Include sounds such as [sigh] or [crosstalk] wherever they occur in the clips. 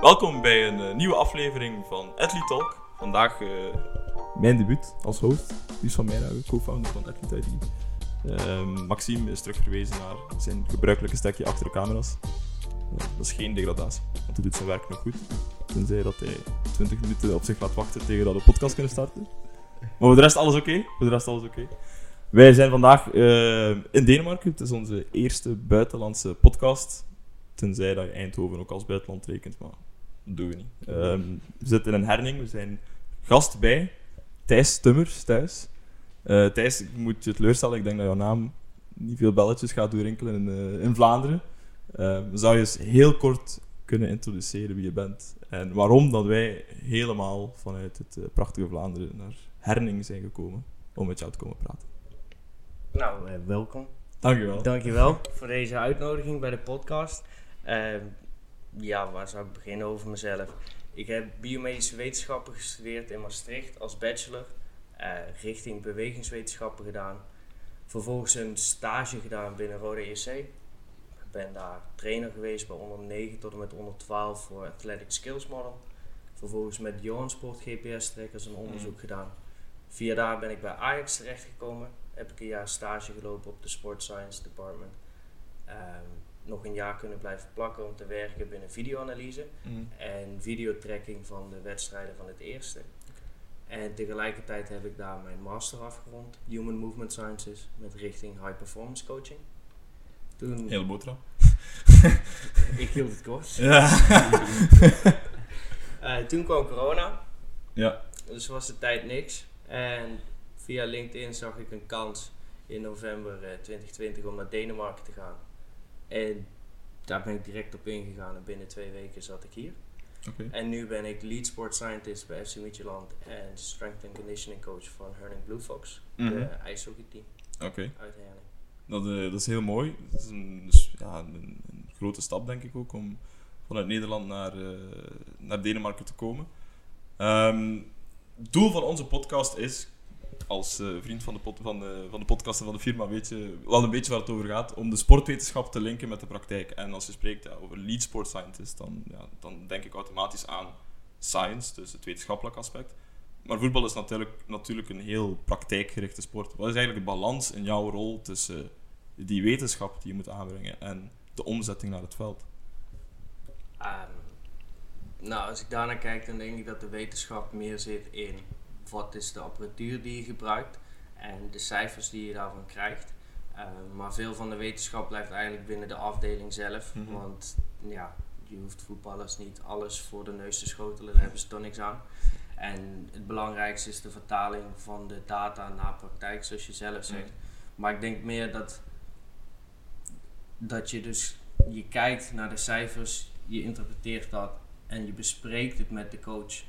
Welkom bij een eh, nieuwe aflevering van Athlete Talk. Vandaag eh, mijn debuut als host. Luus van Meijragen, co-founder van Athlete ID. Ehm, Maxime is terug verwezen naar zijn gebruikelijke stekje achter de camera's. Eh, dat is geen degradatie, want hij doet zijn werk nog goed. Tenzij dat hij 20 minuten op zich laat wachten tegen dat de podcast kunnen starten. Maar voor de rest alles oké. Voor de rest alles oké. Wij zijn vandaag in Denemarken. Het is onze eerste buitenlandse podcast. Tenzij dat je Eindhoven ook als buitenland rekent, maar doen we niet. Ehm, we zitten in een herning. We zijn gast bij Thijs Tummers thuis. Eh, Thijs, ik moet je teleurstellen. Ik denk dat jouw naam niet veel belletjes gaat doorrinkelen in, eh, in Vlaanderen. Ehm, zou je eens heel kort kunnen introduceren wie je bent en waarom dat wij helemaal vanuit het eh, prachtige Vlaanderen naar Herning zijn gekomen om met jou te komen praten. Nou, eh, welkom. Dankjewel. Dankjewel voor deze uitnodiging bij de podcast. Ja, waar zou ik beginnen over mezelf? Ik heb biomedische wetenschappen gestudeerd in Maastricht als bachelor. eh, richting bewegingswetenschappen gedaan. Vervolgens een stage gedaan binnen Rode EC. Ik ben daar trainer geweest bij onder 9 tot en met onder 12 voor Athletic Skills Model. Vervolgens met Johan Sport GPS Trackers een onderzoek gedaan. Via daar ben ik bij Ajax terechtgekomen. Heb ik een jaar stage gelopen op de Sport Science Department. Ehm, nog een jaar kunnen blijven plakken om te werken binnen videoanalyse Mm. en videotracking van de wedstrijden van het eerste. En tegelijkertijd heb ik daar mijn master afgerond, Human Movement Sciences, met richting High Performance Coaching. Toen, boterham. [laughs] ik hield het kort. Ja. [laughs] Eh, toen kwam corona, ja. dus was de tijd niks. En via LinkedIn zag ik een kans in november eh, 2020 om naar Denemarken te gaan. En daar ben ik direct op ingegaan en binnen twee weken zat ik hier. En nu ben ik lead sport scientist bij FC Midtjylland en strength and conditioning coach van Herning Blue Fox, Mhm. de ijshockeyteam Oké. uit Herning. Dat, eh, dat is heel mooi. Het is een, dus, ja, een, een grote stap, denk ik ook, om vanuit Nederland naar, eh, naar Denemarken te komen. Het doel van onze podcast is, als eh, vriend van de, van, de, van de podcast en van de firma, weet je wel een beetje waar het over gaat, om de sportwetenschap te linken met de praktijk. En als je spreekt ja, over lead sport scientist, dan, ja, dan denk ik automatisch aan science, dus het wetenschappelijk aspect. Maar voetbal is natuurlijk, natuurlijk een heel praktijkgerichte sport. Wat is eigenlijk de balans in jouw rol tussen die wetenschap die je moet aanbrengen en de omzetting naar het veld? Ehm, nou, als ik daarnaar kijk, dan denk ik dat de wetenschap meer zit in wat is de apparatuur die je gebruikt en de cijfers die je daarvan krijgt. Ehm, maar veel van de wetenschap blijft eigenlijk binnen de afdeling zelf. Mhm. Want ja, je hoeft voetballers niet alles voor de neus te schotelen, daar hebben ze toch niks aan. En het belangrijkste is de vertaling van de data naar praktijk, zoals je zelf zegt. Maar ik denk meer dat, dat je dus je kijkt naar de cijfers, je interpreteert dat en je bespreekt het met de coach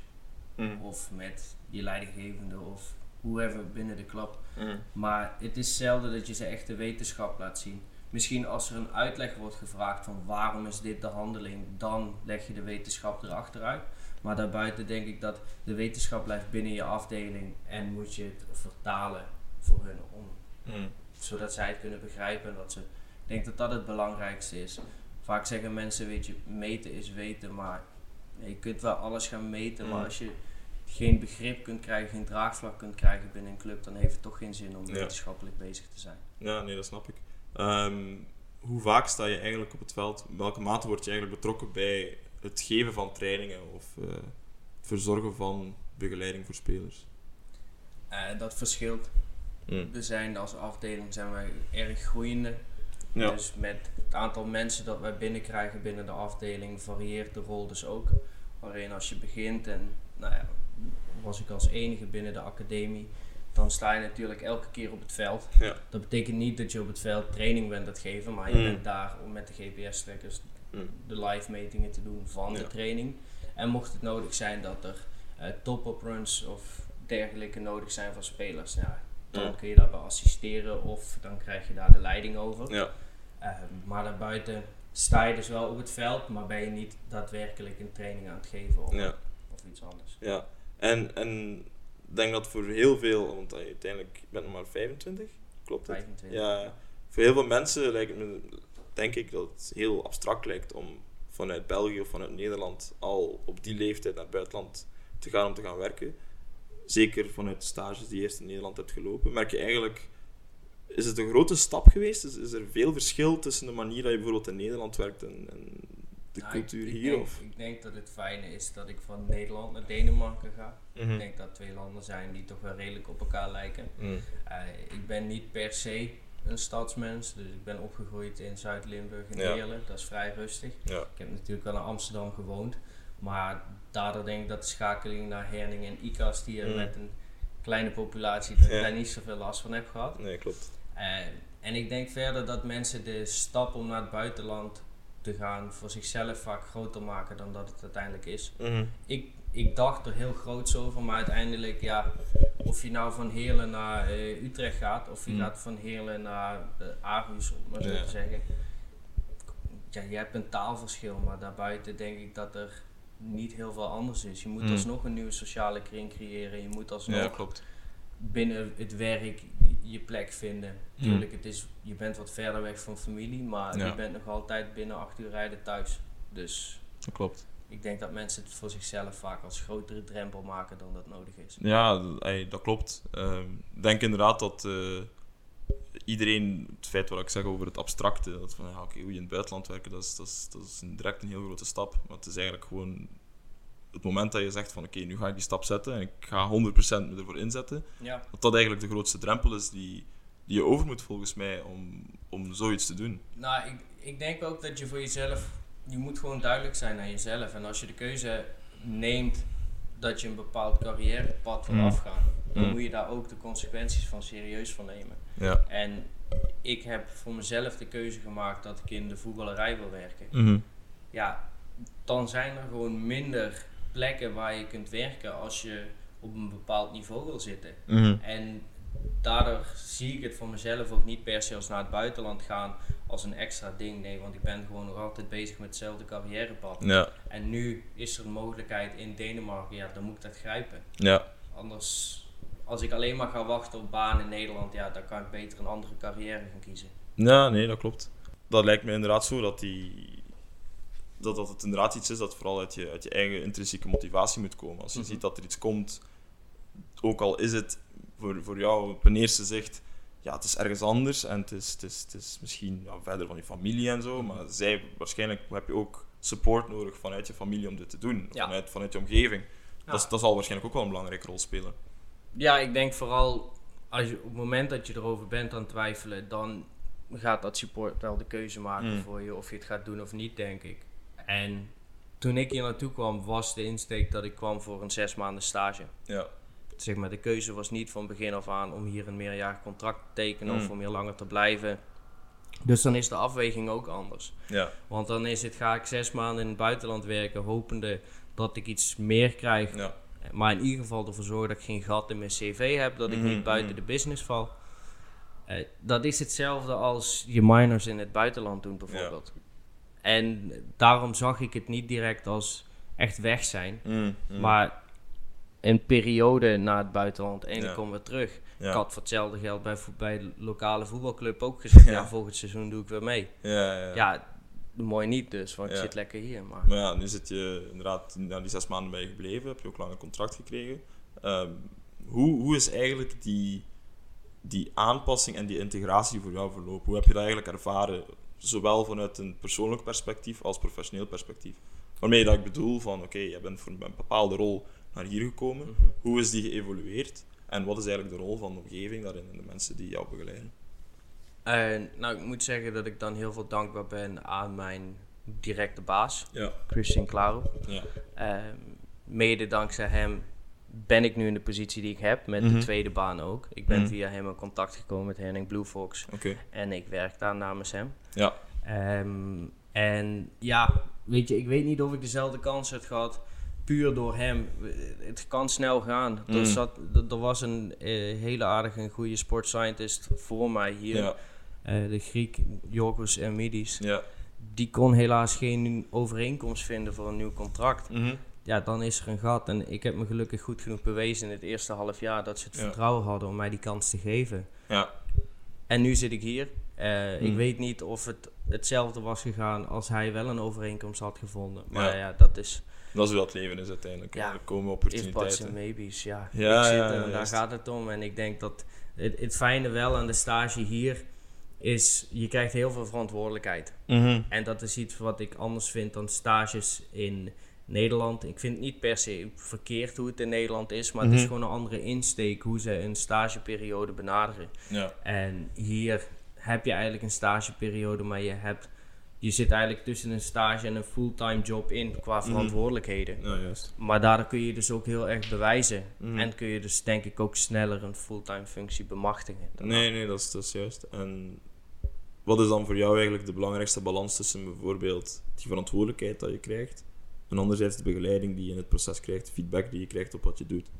of met je leidinggevende of whoever binnen de club. Maar het is zelden dat je ze echt de wetenschap laat zien. Misschien als er een uitleg wordt gevraagd van waarom is dit de handeling, dan leg je de wetenschap erachter uit. Maar daarbuiten denk ik dat de wetenschap blijft binnen je afdeling en moet je het vertalen voor hun om zodat zij het kunnen begrijpen. En dat ze, ik denk dat dat het belangrijkste is. Vaak zeggen mensen, weet je, meten is weten, maar je kunt wel alles gaan meten, maar Mm. als je geen begrip kunt krijgen, geen draagvlak kunt krijgen binnen een club, dan heeft het toch geen zin om Ja. wetenschappelijk bezig te zijn. Ja, nee, dat snap ik. Ehm, hoe vaak sta je eigenlijk op het veld? In welke mate word je eigenlijk betrokken bij het geven van trainingen of eh, het verzorgen van begeleiding voor spelers? Eh, dat verschilt. We zijn als afdeling zijn wij erg groeiende. Ja. Dus met het aantal mensen dat wij binnenkrijgen binnen de afdeling varieert de rol dus ook. Waarin als je begint en nou ja, was ik als enige binnen de academie, dan sta je natuurlijk elke keer op het veld. Ja. Dat betekent niet dat je op het veld training bent aan het geven, maar je Mm. bent daar om met de GPS-trackers Mm. de live metingen te doen van Ja. de training. En mocht het nodig zijn dat er eh, top-up runs of dergelijke nodig zijn van spelers, nou, dan Ja. kun je daarbij assisteren of dan krijg je daar de leiding over. Ja. Ehm, maar daarbuiten sta je dus wel op het veld, maar ben je niet daadwerkelijk een training aan het geven of, Ja. of iets anders. Ja, en, en ik denk dat voor heel veel, want uiteindelijk ben je nog maar 25, klopt het? 25. Ja, voor heel veel mensen lijkt het me, denk ik dat het heel abstract lijkt om vanuit België of vanuit Nederland al op die leeftijd naar het buitenland te gaan om te gaan werken, zeker vanuit de stages die je eerst in Nederland hebt gelopen, merk je eigenlijk, is het een grote stap geweest? Is, is er veel verschil tussen de manier dat je bijvoorbeeld in Nederland werkt en, en de cultuur ik, hier? Denk, of? Ik denk dat het fijne is dat ik van Nederland naar Denemarken ga. Mhm. Ik denk dat twee landen zijn die toch wel redelijk op elkaar lijken. Mm. Eh, ik ben niet per se een stadsmens, dus ik ben opgegroeid in Zuid-Limburg en Ja. Heerlen. Dat is vrij rustig. Ja. Ik heb natuurlijk wel in Amsterdam gewoond, maar daardoor denk ik dat de schakeling naar Herning en Icas, die er Mm. met een kleine populatie, dat ik Ja. daar niet zoveel last van heb gehad. Nee, klopt. Eh, en ik denk verder dat mensen de stap om naar het buitenland te gaan voor zichzelf vaak groter maken dan dat het uiteindelijk is. Mhm. Ik, ik dacht er heel groot over, maar uiteindelijk, ja, of je nou van Heerlen naar eh, Utrecht gaat, of je Mm. gaat van Heerlen naar uh, Aarhus, om maar zo Ja. te zeggen. Ja, je hebt een taalverschil, maar daarbuiten denk ik dat er niet heel veel anders is. Je moet Mm. alsnog een nieuwe sociale kring creëren, je moet alsnog Ja, klopt. Binnen het werk je plek vinden. Mm. Tuurlijk, het is, je bent wat verder weg van familie, maar Ja. je bent nog altijd binnen acht uur rijden thuis. Dus Dat klopt. ik denk dat mensen het voor zichzelf vaak als grotere drempel maken dan dat nodig is. Ja, d- ey, dat klopt. Ehm, Ik denk inderdaad dat eh, iedereen, het feit wat ik zeg over het abstracte, dat van ja, oké, hoe je in het buitenland werken, dat is, dat, is, dat is een, direct een heel grote stap. Maar het is eigenlijk gewoon het moment dat je zegt van oké, nu ga ik die stap zetten en ik ga 100% me ervoor inzetten, Ja, dat dat eigenlijk de grootste drempel is die, die je over moet volgens mij om, om zoiets te doen. nou, ik, ik denk ook dat je voor jezelf, je moet gewoon duidelijk zijn naar jezelf. En als je de keuze neemt dat je een bepaald carrièrepad wil Mm. afgaan, dan Mm. moet je daar ook de consequenties van serieus van nemen. Ja. En ik heb voor mezelf de keuze gemaakt dat ik in de voetballerij wil werken. Mhm. Ja, dan zijn er gewoon minder plekken waar je kunt werken als je op een bepaald niveau wil zitten. Mhm. En daardoor zie ik het voor mezelf ook niet per se als naar het buitenland gaan als een extra ding. Nee, want ik ben gewoon nog altijd bezig met hetzelfde carrièrepad. Ja. En nu is er een mogelijkheid in Denemarken, ja, dan moet ik dat grijpen. Ja. Anders, als ik alleen maar ga wachten op baan in Nederland, ja, dan kan ik beter een andere carrière gaan kiezen. Ja, nee, dat klopt. Dat lijkt me inderdaad zo dat, die, dat, dat het inderdaad iets is dat vooral uit je, uit je eigen intrinsieke motivatie moet komen. Als je Mhm. ziet dat er iets komt, ook al is het voor, voor jou op een eerste zicht, ja, het is ergens anders en het is, het is, het is misschien ja, verder van je familie en zo, maar zij, waarschijnlijk heb je ook support nodig vanuit je familie om dit te doen, Ja. vanuit, vanuit je omgeving. Ja. Dat, dat zal waarschijnlijk ook wel een belangrijke rol spelen. Ja, ik denk vooral als je, op het moment dat je erover bent aan het twijfelen, dan gaat dat support wel de keuze maken Mm. voor je of je het gaat doen of niet, denk ik. En toen ik hier naartoe kwam, was de insteek dat ik kwam voor een zes maanden stage. Ja. Zeg maar, de keuze was niet van begin af aan om hier een meerjarig contract te tekenen of Mm. om hier langer te blijven. Dus dan is de afweging ook anders. Ja. Want dan is het, ga ik zes maanden in het buitenland werken, hopende dat ik iets meer krijg Ja. maar in ieder geval ervoor zorgen dat ik geen gat in mijn cv heb, dat ik niet buiten mhm. de business val. Eh, dat is hetzelfde als je minors in het buitenland doen bijvoorbeeld. En daarom zag ik het niet direct als echt weg zijn. Mm, mm. Maar een periode naar het buitenland en Ja. ik kom weer terug. ja. Ik had voor hetzelfde geld bij, bij de lokale voetbalclub ook gezegd, ja. Ja. volgend seizoen doe ik weer mee. Ja, ja, ja. Ja, mooi niet dus, want ik zit lekker hier. Maar Maar ja, nu zit je inderdaad, na die zes maanden bij je gebleven, heb je ook lang een contract gekregen. Ehm, hoe, hoe is eigenlijk die, die aanpassing en die integratie voor jou verlopen? Hoe heb je dat eigenlijk ervaren, zowel vanuit een persoonlijk perspectief als professioneel perspectief? Waarmee dat ik bedoel van, oké, je bent voor een bepaalde rol naar hier gekomen. Mhm. Hoe is die geëvolueerd? En wat is eigenlijk de rol van de omgeving daarin en de mensen die jou begeleiden? En, nou, ik moet zeggen dat ik dan heel veel dankbaar ben aan mijn directe baas, Ja, Christian Claro. ja, Ehm, mede dankzij hem ben ik nu in de positie die ik heb, met Mhm. de tweede baan ook. Ik ben Mhm. via hem in contact gekomen met Henning Blue Fox en ik werk daar namens hem. Ja, Ehm, en ja, weet je, ik weet niet of ik dezelfde kans had gehad. Puur door hem. Het kan snel gaan. Mm. Er, zat, er, was een eh, hele aardige en goede sport scientist voor mij hier. ja, Eh, de Griek Yorgos Ermidis. ja. Die kon helaas geen overeenkomst vinden voor een nieuw contract. Mhm. Ja, dan is er een gat. En ik heb me gelukkig goed genoeg bewezen in het eerste half jaar dat ze het Ja. vertrouwen hadden om mij die kans te geven. ja. En nu zit ik hier. Eh, Ik Hmm. weet niet of het hetzelfde was gegaan als hij wel een overeenkomst had gevonden. Maar ja, dat is... Dat is hoe dat leven is uiteindelijk. Ja, er komen opportuniteiten. en maybes, ja. ja, zit, ja, daar gaat het om. En ik denk dat het, het fijne wel aan de stage hier is, je krijgt heel veel verantwoordelijkheid. Mhm. En dat is iets wat ik anders vind dan stages in Nederland. Ik vind het niet per se verkeerd hoe het in Nederland is, maar het is mhm. gewoon een andere insteek hoe ze een stageperiode benaderen. Ja. En hier heb je eigenlijk een stageperiode, maar je hebt je zit eigenlijk tussen een stage en een fulltime job in qua mhm. verantwoordelijkheden. Ja, juist. Maar daardoor kun je dus ook heel erg bewijzen. Mhm. En kun je dus denk ik ook sneller een fulltime functie bemachtigen. Nee, nee, dat is, dat is juist. En wat is dan voor jou eigenlijk de belangrijkste balans tussen bijvoorbeeld die verantwoordelijkheid dat je krijgt en anderzijds de begeleiding die je in het proces krijgt, feedback die je krijgt op wat je doet?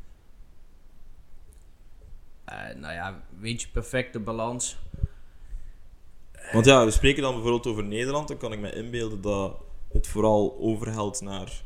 Uh, nou ja, weet je, perfecte balans. Want ja, we spreken dan bijvoorbeeld over Nederland, dan kan ik me inbeelden dat het vooral overhelt naar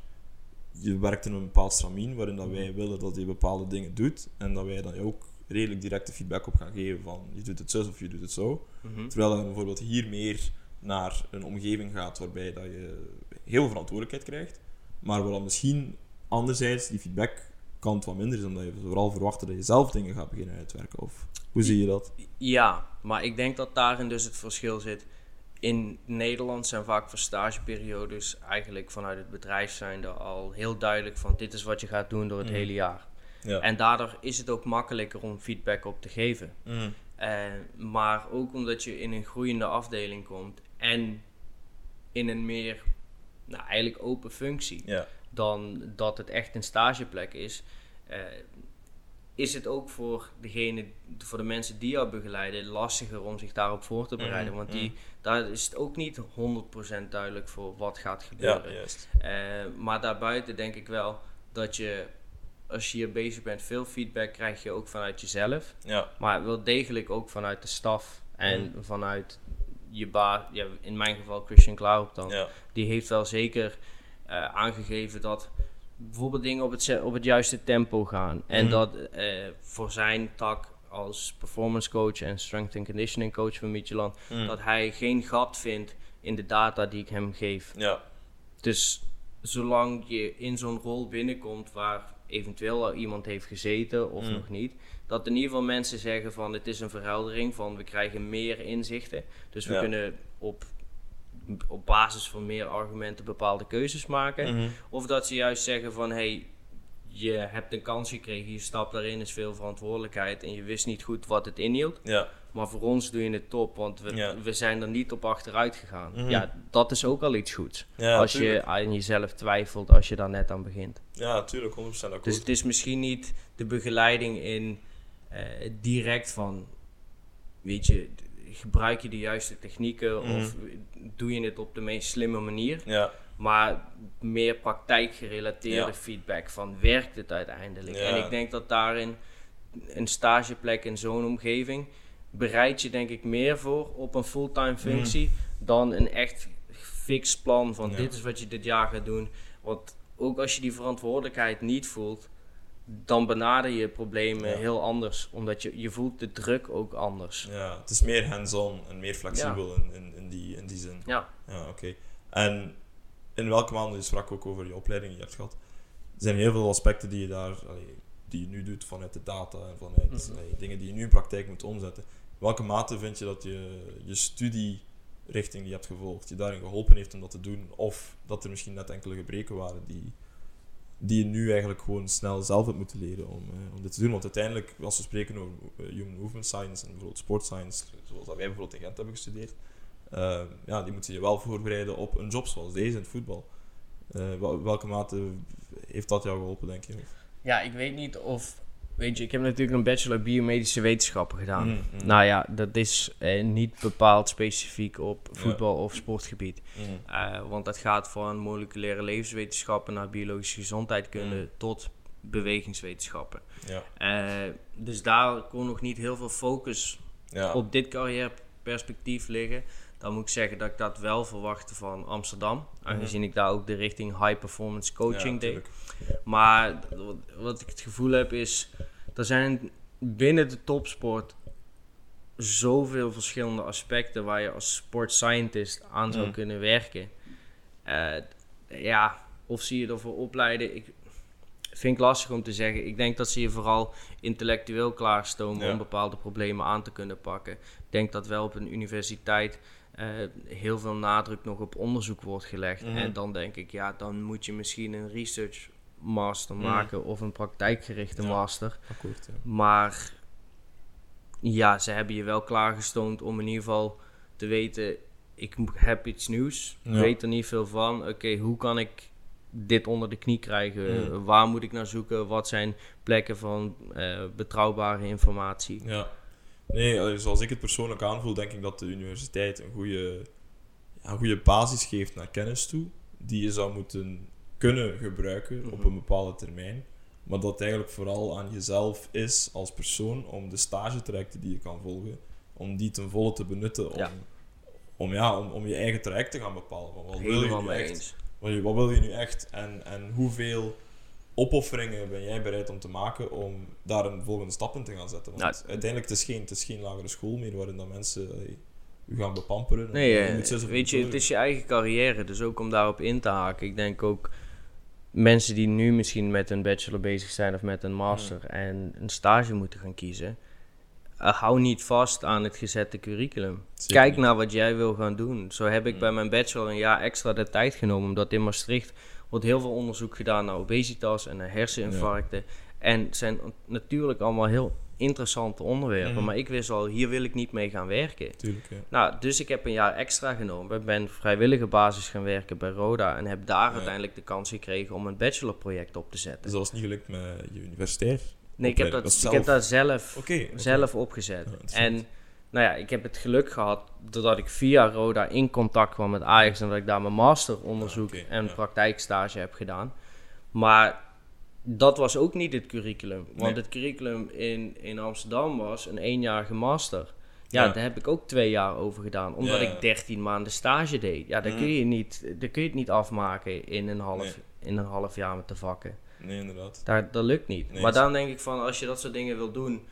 je werkt in een bepaald stramien waarin dat wij willen dat je bepaalde dingen doet en dat wij dan ook redelijk directe feedback op gaan geven van je doet het zo of je doet het zo. Mhm. Terwijl je bijvoorbeeld hier meer naar een omgeving gaat waarbij dat je heel veel verantwoordelijkheid krijgt, maar dan misschien anderzijds die feedbackkant wat minder is, omdat je vooral verwacht dat je zelf dingen gaat beginnen uitwerken. Of hoe zie je dat? Ja, maar ik denk dat daarin dus het verschil zit. In Nederland zijn vaak voor stageperiodes eigenlijk vanuit het bedrijf zijnde al heel duidelijk van dit is wat je gaat doen door het mhm. hele jaar. Ja. En daardoor is het ook makkelijker om feedback op te geven. Mhm. Eh, maar ook omdat je in een groeiende afdeling komt en in een meer, nou eigenlijk open functie, ja. dan dat het echt een stageplek is. Uh, is het ook voor, degene, voor de mensen die jou begeleiden lastiger om zich daarop voor te bereiden. Mm, want die, mm. daar is het ook niet 100% duidelijk voor wat gaat gebeuren. Ja, juist. Uh, maar daarbuiten denk ik wel dat je, als je hier bezig bent, veel feedback krijg je ook vanuit jezelf. Ja. Maar wel degelijk ook vanuit de staf en mm. vanuit je baas. Ja, in mijn geval Christian Klaup dan. Ja. Die heeft wel zeker uh, aangegeven dat bijvoorbeeld dingen op het, op het juiste tempo gaan. En mhm. dat uh, voor zijn tak als performance coach en strength and conditioning coach van Michelin, mhm. dat hij geen gat vindt in de data die ik hem geef. Ja. Dus zolang je in zo'n rol binnenkomt waar eventueel al iemand heeft gezeten of mhm. nog niet, dat in ieder geval mensen zeggen van het is een verheldering van we krijgen meer inzichten. Dus we kunnen op op basis van meer argumenten bepaalde keuzes maken. Mhm. Of dat ze juist zeggen van hey, je hebt een kans gekregen, je stapt daarin, is veel verantwoordelijkheid en je wist niet goed wat het inhield. Ja. Maar voor ons doe je het top, want we, we zijn er niet op achteruit gegaan. Mhm. Ja, dat is ook al iets goeds. Ja, als je aan jezelf twijfelt, als je daar net aan begint. Ja, natuurlijk, 100% akkoord. Dus het is misschien niet de begeleiding in uh, direct van, weet je, gebruik je de juiste technieken of mhm. doe je het op de meest slimme manier. Ja. Maar meer praktijkgerelateerde feedback van werkt het uiteindelijk. En ik denk dat daarin een stageplek in zo'n omgeving bereid je denk ik meer voor op een fulltime mhm. functie dan een echt fix plan van dit is wat je dit jaar gaat doen. Want ook als je die verantwoordelijkheid niet voelt, dan benader je problemen heel anders. Omdat je, je voelt de druk ook anders. Ja, het is meer hands-on en meer flexibel in, in, in, die, in die zin. Ja. Ja, oké. En in welke maanden, je sprak ook over je opleiding die je hebt gehad. Er zijn heel veel aspecten die je daar, die je nu doet vanuit de data en vanuit mhm. dingen die je nu in praktijk moet omzetten. welke mate vind je dat je, je studierichting die je hebt gevolgd, je daarin geholpen heeft om dat te doen? Of dat er misschien net enkele gebreken waren die die je nu eigenlijk gewoon snel zelf hebt moeten leren om, uh, om dit te doen. Want uiteindelijk, als we spreken over uh, human movement science en bijvoorbeeld sport science, zoals dat wij bijvoorbeeld in Gent hebben gestudeerd, uh, ja, die moeten je wel voorbereiden op een job zoals deze in het voetbal. welke mate heeft dat jou geholpen, denk je? Ja, ik weet niet of Weet je, ik heb natuurlijk een bachelor biomedische wetenschappen gedaan. Mm, mm. Nou ja, dat is eh, niet bepaald specifiek op voetbal- of sportgebied. Mm. Uh, want dat gaat van moleculaire levenswetenschappen naar biologische gezondheidkunde tot bewegingswetenschappen. Ja. Uh, dus daar kon nog niet heel veel focus ja. op dit carrièreperspectief liggen. Dan moet ik zeggen dat ik dat wel verwachtte van Amsterdam. Aangezien ik daar ook de richting high performance coaching deed. Maar wat ik het gevoel heb is, er zijn binnen de topsport zoveel verschillende aspecten waar je als sport scientist aan zou mm. kunnen werken. Uh, ja, of zie je ervoor opleiden? Ik vind ik lastig om te zeggen. Ik denk dat ze je vooral intellectueel klaarstomen om bepaalde problemen aan te kunnen pakken. Ik denk dat wel op een universiteit uh, heel veel nadruk nog op onderzoek wordt gelegd. Mhm. En dan denk ik, ja, dan moet je misschien een research master mhm. maken of een praktijkgerichte master. Akkoord, ja. Maar ja, ze hebben je wel klaargestoomd om in ieder geval te weten, ik heb iets nieuws, weet er niet veel van. Oké, hoe kan ik dit onder de knie krijgen? Mhm. Waar moet ik naar zoeken? Wat zijn plekken van uh, betrouwbare informatie? Ja. Nee, zoals ik het persoonlijk aanvoel, denk ik dat de universiteit een goede, een goede basis geeft naar kennis toe, die je zou moeten kunnen gebruiken op mhm. een bepaalde termijn. Maar dat het eigenlijk vooral aan jezelf is als persoon om de stagetrajecten die je kan volgen, om die ten volle te benutten om, om, ja, om, om je eigen traject te gaan bepalen. wat, wil je nu echt, wat, wat wil je nu echt en, en hoeveel opofferingen ben jij bereid om te maken om daar een volgende stap in te gaan zetten? Want uiteindelijk het is geen, het is geen lagere school meer waarin dat mensen u gaan bepamperen. Nee, eh, weet je, het is je eigen carrière, dus ook om daarop in te haken. Ik denk ook mensen die nu misschien met een bachelor bezig zijn of met een master en een stage moeten gaan kiezen. Uh, hou niet vast aan het gezette curriculum. Kijk naar wat jij wil gaan doen. Zo heb ik bij mijn bachelor een jaar extra de tijd genomen, omdat in Maastricht wordt heel veel onderzoek gedaan naar obesitas en naar herseninfarcten. En het zijn natuurlijk allemaal heel interessante onderwerpen. Mhm. Maar ik wist al, hier wil ik niet mee gaan werken. Tuurlijk, ja. Nou, dus ik heb een jaar extra genomen. Ik ben vrijwillige basis gaan werken bij Roda. En heb daar uiteindelijk de kans gekregen om een bachelorproject op te zetten. Dus dat was niet gelukt met je universitair? Nee, ik heb, dat, ik heb dat zelf, zelf opgezet. en nou ja, ik heb het geluk gehad doordat ik via Roda in contact kwam met Ajax en dat ik daar mijn masteronderzoek ah, en praktijkstage heb gedaan. Maar dat was ook niet het curriculum. Want het curriculum in, in Amsterdam was een eenjarige master. Ja, daar heb ik ook twee jaar over gedaan. Omdat ik 13 maanden stage deed. Ja, daar, mm. kun je niet, daar kun je het niet afmaken in een half, in een half jaar met de vakken. Nee, inderdaad. Daar, dat lukt niet. maar dan denk ik van, als je dat soort dingen wil doen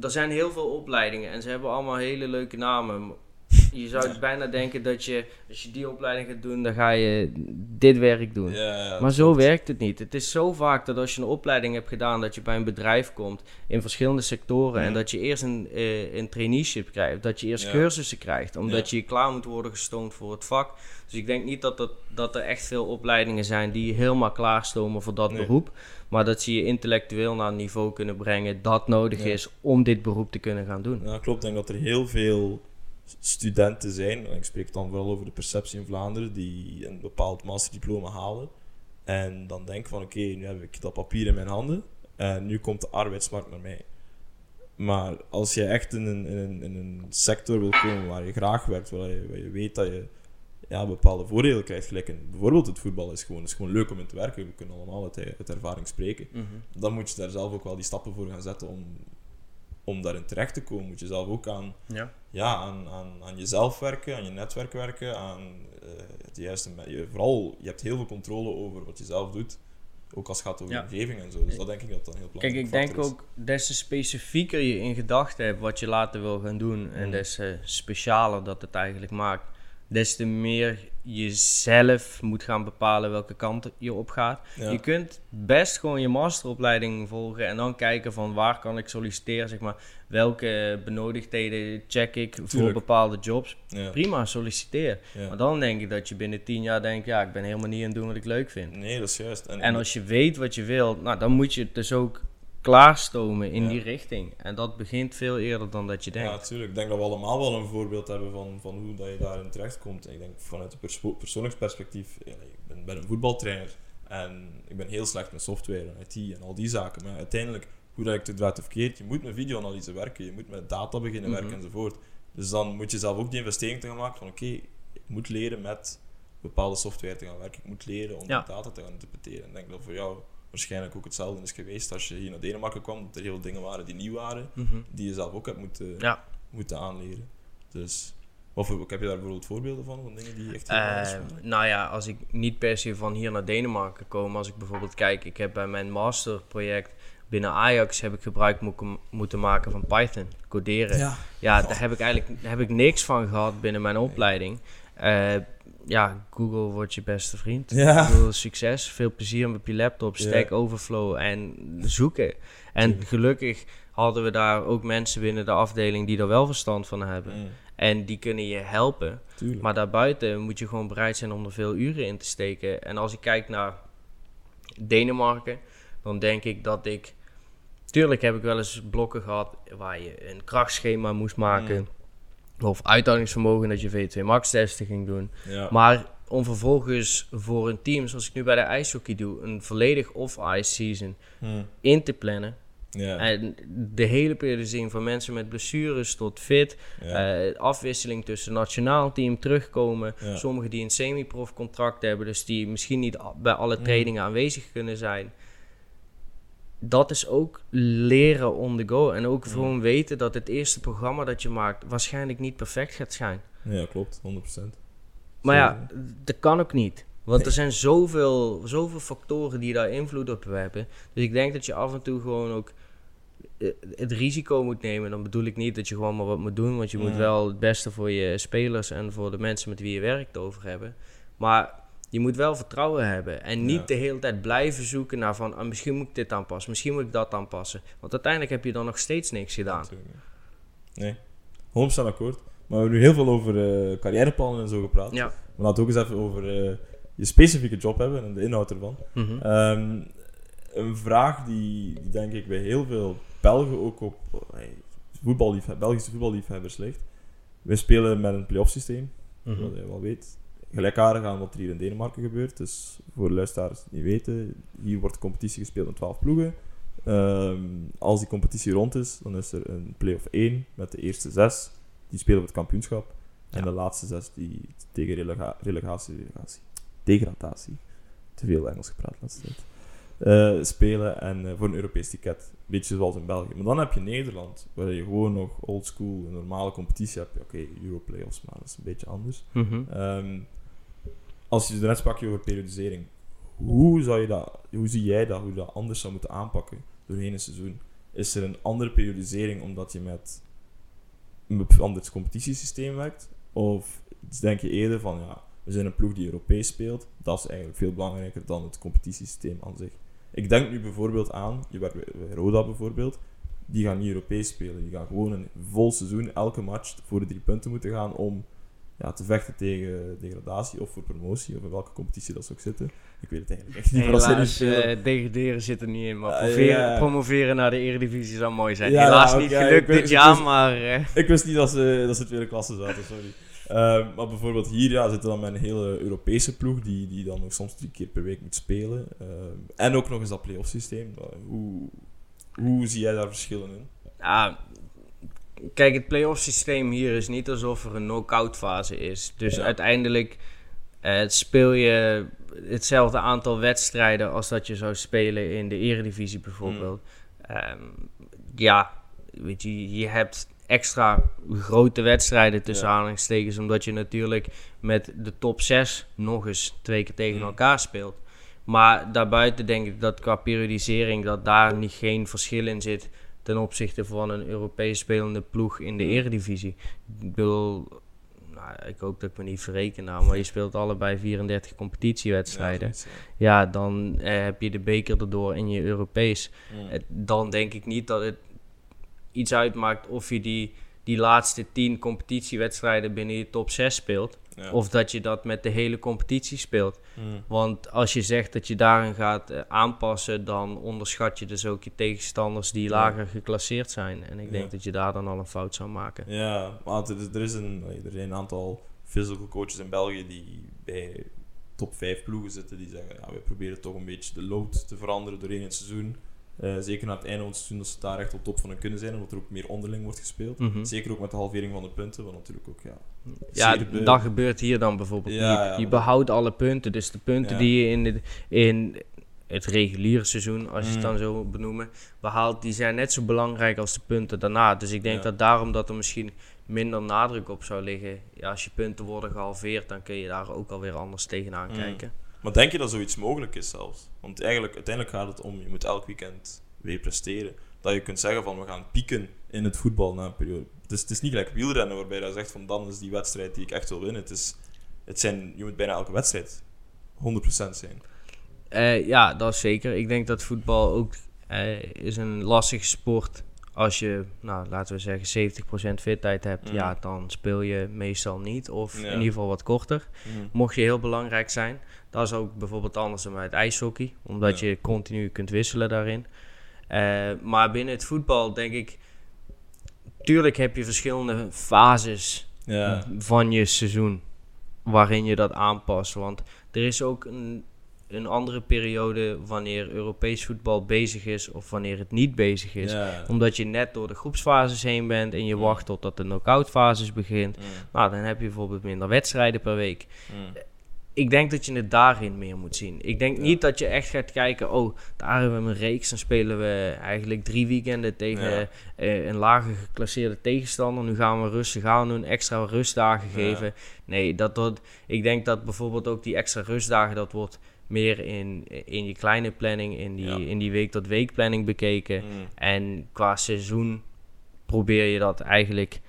er zijn heel veel opleidingen en ze hebben allemaal hele leuke namen. Je zou bijna denken dat je, als je die opleiding gaat doen, dan ga je dit werk doen. Ja, maar zo werkt het niet. Het is zo vaak dat als je een opleiding hebt gedaan, dat je bij een bedrijf komt in verschillende sectoren en dat je eerst een, uh, een traineeship krijgt, dat je eerst cursussen krijgt, omdat je klaar moet worden gestoomd voor het vak. Dus ik denk niet dat, dat, dat er echt veel opleidingen zijn die helemaal klaarstomen voor dat beroep. Maar dat ze je intellectueel naar een niveau kunnen brengen dat nodig is om dit beroep te kunnen gaan doen. Ja, klopt. Ik denk dat er heel veel studenten zijn, ik spreek dan vooral over de perceptie in Vlaanderen, die een bepaald masterdiploma halen. En dan denken van oké, nu heb ik dat papier in mijn handen en nu komt de arbeidsmarkt naar mij. Maar als je echt in een, in een, in een sector wil komen waar je graag werkt, waar je, waar je weet dat je ja, bepaalde voordelen krijgt. Gelijk in, bijvoorbeeld het voetbal is gewoon, is gewoon leuk om in te werken. We kunnen allemaal uit, ervaring spreken. Mhm. Dan moet je daar zelf ook wel die stappen voor gaan zetten om, om daarin terecht te komen. Moet je zelf ook aan, ja. Ja, aan, aan, aan jezelf werken, aan je netwerk werken, aan uh, het juiste... Je, vooral, je hebt heel veel controle over wat je zelf doet. Ook als het gaat over ja. omgeving en zo. Dus dat denk ik dat dan heel belangrijk is. Kijk, ik denk ook, des te specifieker je in gedachten hebt wat je later wil gaan doen. En mhm. des te specialer dat het eigenlijk maakt des te meer je zelf moet gaan bepalen welke kant je op gaat. Je kunt best gewoon je masteropleiding volgen en dan kijken van waar kan ik solliciteren, zeg maar. Welke benodigdheden check ik voor bepaalde jobs. Prima, solliciteer. Maar dan denk ik dat je binnen tien jaar denkt, ja, ik ben helemaal niet aan het doen wat ik leuk vind. Nee, dat is juist. En, en als je weet wat je wilt, nou, dan moet je het dus ook klaarstomen in die richting. En dat begint veel eerder dan dat je denkt. Ja, natuurlijk. Ik denk dat we allemaal wel een voorbeeld hebben van, van hoe dat je daarin terecht komt. ik denk vanuit een perso persoonlijk perspectief, ik ben, ben, een voetbaltrainer en ik ben heel slecht met software en IT en al die zaken. Maar uiteindelijk, hoe dat ik het draait of verkeerd, je moet met videoanalyse werken, je moet met data beginnen mhm. werken enzovoort. Dus dan moet je zelf ook die investering te gaan maken van oké, ik moet leren met bepaalde software te gaan werken. Ik moet leren om ja. data te gaan interpreteren. En ik denk dat voor jou waarschijnlijk ook hetzelfde is geweest als je hier naar Denemarken kwam, dat er heel veel dingen waren die nieuw waren, mhm. die je zelf ook hebt moeten, ja. moeten aanleren. Dus of heb je daar bijvoorbeeld voorbeelden van, van dingen die echt heel uh, Nou ja, als ik niet per se van hier naar Denemarken kom, als ik bijvoorbeeld kijk, ik heb bij mijn masterproject binnen Ajax heb ik gebruik moeten maken van Python, coderen. Ja, ja daar heb ik eigenlijk heb ik niks van gehad binnen mijn opleiding. Uh, ja, Google wordt je beste vriend. Ja. Google succes, veel plezier op je laptop, Stack Overflow en zoeken. En gelukkig hadden we daar ook mensen binnen de afdeling die er wel verstand van hebben. Mm. En die kunnen je helpen. Maar daarbuiten moet je gewoon bereid zijn om er veel uren in te steken. En als ik kijk naar Denemarken, dan denk ik dat ik. Tuurlijk heb ik wel eens blokken gehad waar je een krachtschema moest maken. Mm. Of uithoudingsvermogen dat je V2 max testen ging doen. Maar om vervolgens voor een team, zoals ik nu bij de ijshockey doe, een volledig off-ice season mm. in te plannen. En de hele periodisering van mensen met blessures tot fit. Uh, afwisseling tussen nationaal team, terugkomen. Sommigen die een semi-prof contract hebben, dus die misschien niet bij alle mm. trainingen aanwezig kunnen zijn. Dat is ook leren on the go. En ook gewoon weten dat het eerste programma dat je maakt waarschijnlijk niet perfect gaat zijn. Ja, klopt, 100%. Maar ja, dat kan ook niet. Want er zijn zoveel, zoveel factoren die daar invloed op hebben. Dus ik denk dat je af en toe gewoon ook eh, het risico moet nemen. Dan bedoel ik niet dat je gewoon maar wat moet doen. Want je moet wel het beste voor je spelers en voor de mensen met wie je werkt over hebben. Maar je moet wel vertrouwen hebben. En niet de hele tijd blijven zoeken naar van... Ah, misschien moet ik dit aanpassen, misschien moet ik dat aanpassen. Want uiteindelijk heb je dan nog steeds niks gedaan. Nee, 100% akkoord. Maar we hebben nu heel veel over uh, carrièreplannen en zo gepraat. Ja. Maar laten we ook eens even over uh, je specifieke job hebben en de inhoud ervan. Mhm. Ehm, een vraag die, die, denk ik bij heel veel Belgen ook op voetballief, Belgische voetballiefhebbers ligt. We spelen met een playoff systeem, mm wat je wel weet. Gelijkaardig aan wat er hier in Denemarken gebeurt. Dus voor luisteraars die niet weten, hier wordt de competitie gespeeld in 12 ploegen. Ehm, als die competitie rond is, dan is er een play-off 1 met de eerste zes. Die spelen voor het kampioenschap. En de laatste zes die tegen relegatie, relegatie, degradatie. Te veel Engels gepraat laatste tijd. Uh, spelen en uh, voor een Europees ticket. Beetje zoals in België. Maar dan heb je Nederland, waar je gewoon nog old school, een normale competitie hebt. Oké, okay, Europlayoffs, maar dat is een beetje anders. Mm um, als je net sprak over periodisering. Hoe, zou je dat, hoe zie jij dat, hoe je dat anders zou moeten aanpakken doorheen een seizoen? Is er een andere periodisering omdat je met een anders competitiesysteem werkt? Of denk je eerder van, ja, we zijn een ploeg die Europees speelt. Dat is eigenlijk veel belangrijker dan het competitiesysteem aan zich. Ik denk nu bijvoorbeeld aan, je werkt bij Roda bijvoorbeeld, die gaan niet Europees spelen. Die gaan gewoon een vol seizoen, elke match voor de drie punten moeten gaan om ja, te vechten tegen degradatie of voor promotie, of in welke competitie dat ze ook zitten. Ik weet het eigenlijk echt niet. Helaas, uh, degraderen zit er niet in, maar uh, promoveren naar de Eredivisie zou mooi zijn. Helaas niet gelukt dit jaar, maar... Uh. Ik wist niet dat ze, dat ze tweede klasse zaten, sorry. Uh, maar bijvoorbeeld hier ja, zitten dan een hele Europese ploeg die, die dan nog soms drie keer per week moet spelen. Uh, en ook nog eens dat play-off systeem. Hoe, hoe zie jij daar verschillen in? Ja, kijk, het play-off systeem hier is niet alsof er een knock-out fase is. Dus uiteindelijk uh, speel je hetzelfde aantal wedstrijden als dat je zou spelen in de eredivisie bijvoorbeeld. Mm. Um, ja, weet je, je hebt extra grote wedstrijden tussen ja. aanhalingstekens. Omdat je natuurlijk met de top 6 nog eens twee keer tegen mm. elkaar speelt. Maar daarbuiten denk ik dat qua periodisering dat daar niet geen verschil in zit ten opzichte van een Europees spelende ploeg in de eredivisie. Ik bedoel, nou, ik hoop dat ik me niet verreken nou, maar je speelt allebei 34 competitiewedstrijden. Ja, ja dan eh, heb je de beker erdoor in je Europees. Dan denk ik niet dat het iets uitmaakt of je die, die laatste tien competitiewedstrijden binnen je top 6 speelt. Of dat je dat met de hele competitie speelt. Hmm. Want als je zegt dat je daarin gaat eh, aanpassen, dan onderschat je dus ook je tegenstanders die lager geclasseerd zijn. En ik denk dat je daar dan al een fout zou maken. Ja, maar er, er, is een, er zijn een aantal physical coaches in België die bij top 5 ploegen zitten. Die zeggen, ja, we proberen toch een beetje de load te veranderen doorheen het seizoen. Uh, zeker na het einde van het seizoen dat ze daar echt op top van hun kunnen zijn, omdat er ook meer onderling wordt gespeeld. Mhm. Zeker ook met de halvering van de punten, wat natuurlijk ook ja. Ja, dat gebeurt hier dan bijvoorbeeld. Ja, je, behoudt alle punten, dus de punten die je in, de, in het reguliere seizoen, als je het mhm. dan zo benoemen, behaalt, die zijn net zo belangrijk als de punten daarna. Dus ik denk dat daarom dat er misschien minder nadruk op zou liggen. Ja, als je punten worden gehalveerd, dan kun je daar ook alweer anders tegenaan mm. kijken. Maar denk je dat zoiets mogelijk is zelfs? Want eigenlijk, uiteindelijk gaat het om, je moet elk weekend weer presteren, dat je kunt zeggen van we gaan pieken in het voetbal na een periode. Het is, het is niet gelijk wielrennen waarbij je zegt van dan is die wedstrijd die ik echt wil winnen. Het is, het zijn, je moet bijna elke wedstrijd 100% zijn. Uh, ja, dat is zeker. Ik denk dat voetbal ook uh, is een lastige sport als je, nou, laten we zeggen, 70% fitheid hebt, ja, mm. dan speel je meestal niet. Of in ieder geval wat korter. Mm. Mocht je heel belangrijk zijn. Dat is ook bijvoorbeeld anders dan bij het ijshockey. Omdat je continu kunt wisselen daarin. Uh, maar binnen het voetbal denk ik... Tuurlijk heb je verschillende fases ja. van je seizoen. Waarin je dat aanpast. Want er is ook een een andere periode wanneer Europees voetbal bezig is of wanneer het niet bezig is. Omdat je net door de groepsfases heen bent en je wacht totdat de knock-out fases begint. Nou, dan heb je bijvoorbeeld minder wedstrijden per week. Ik denk dat je het daarin meer moet zien. Ik denk niet dat je echt gaat kijken, oh, daar hebben we een reeks. Dan spelen we eigenlijk drie weekenden tegen uh, een lager geclasseerde tegenstander. Nu gaan we rustig aan doen, extra rustdagen geven. Nee, dat, dat, ik denk dat bijvoorbeeld ook die extra rustdagen, dat wordt meer in, in je kleine planning, in die, in die week-tot-week planning bekeken. Mm. En qua seizoen probeer je dat eigenlijk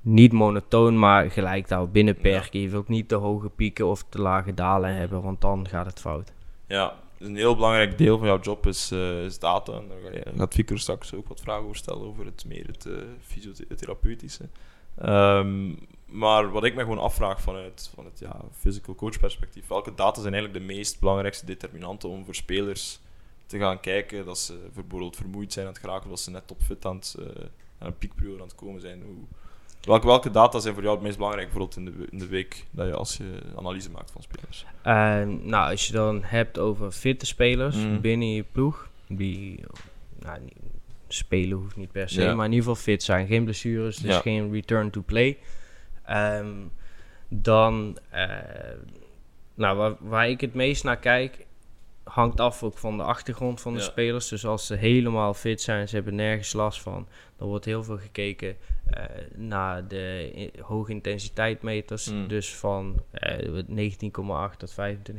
niet monotoon, maar gelijk daar binnen perken. Je wilt niet te hoge pieken of te lage dalen hebben, want dan gaat het fout. Ja, een heel belangrijk deel van jouw job is, uh, is data. En daar gaat Victor straks ook wat vragen over stellen over het meer het uh, fysiotherapeutische. Um, maar wat ik me gewoon afvraag vanuit, vanuit ja, physical coach perspectief, welke data zijn eigenlijk de meest belangrijkste determinanten om voor spelers te gaan kijken dat ze bijvoorbeeld vermoeid zijn aan het geraken, dat ze net topfit aan, het, uh, aan een piekperiode aan het komen zijn. Hoe, welke, welke data zijn voor jou het meest belangrijk, bijvoorbeeld in de, in de week, dat je als je analyse maakt van spelers? Uh, nou, als je dan hebt over fitte spelers mm. binnen je ploeg, die nou, spelen hoeft niet per se, maar in ieder geval fit zijn, geen blessures, dus geen return to play. Um, dan, uh, nou, waar, waar, ik het meest naar kijk, hangt af ook van de achtergrond van de spelers. Dus als ze helemaal fit zijn, ze hebben nergens last van, dan wordt heel veel gekeken uh, naar de hoge intensiteit meters. Mm. Dus van uh, eh, 19,8 tot 25,2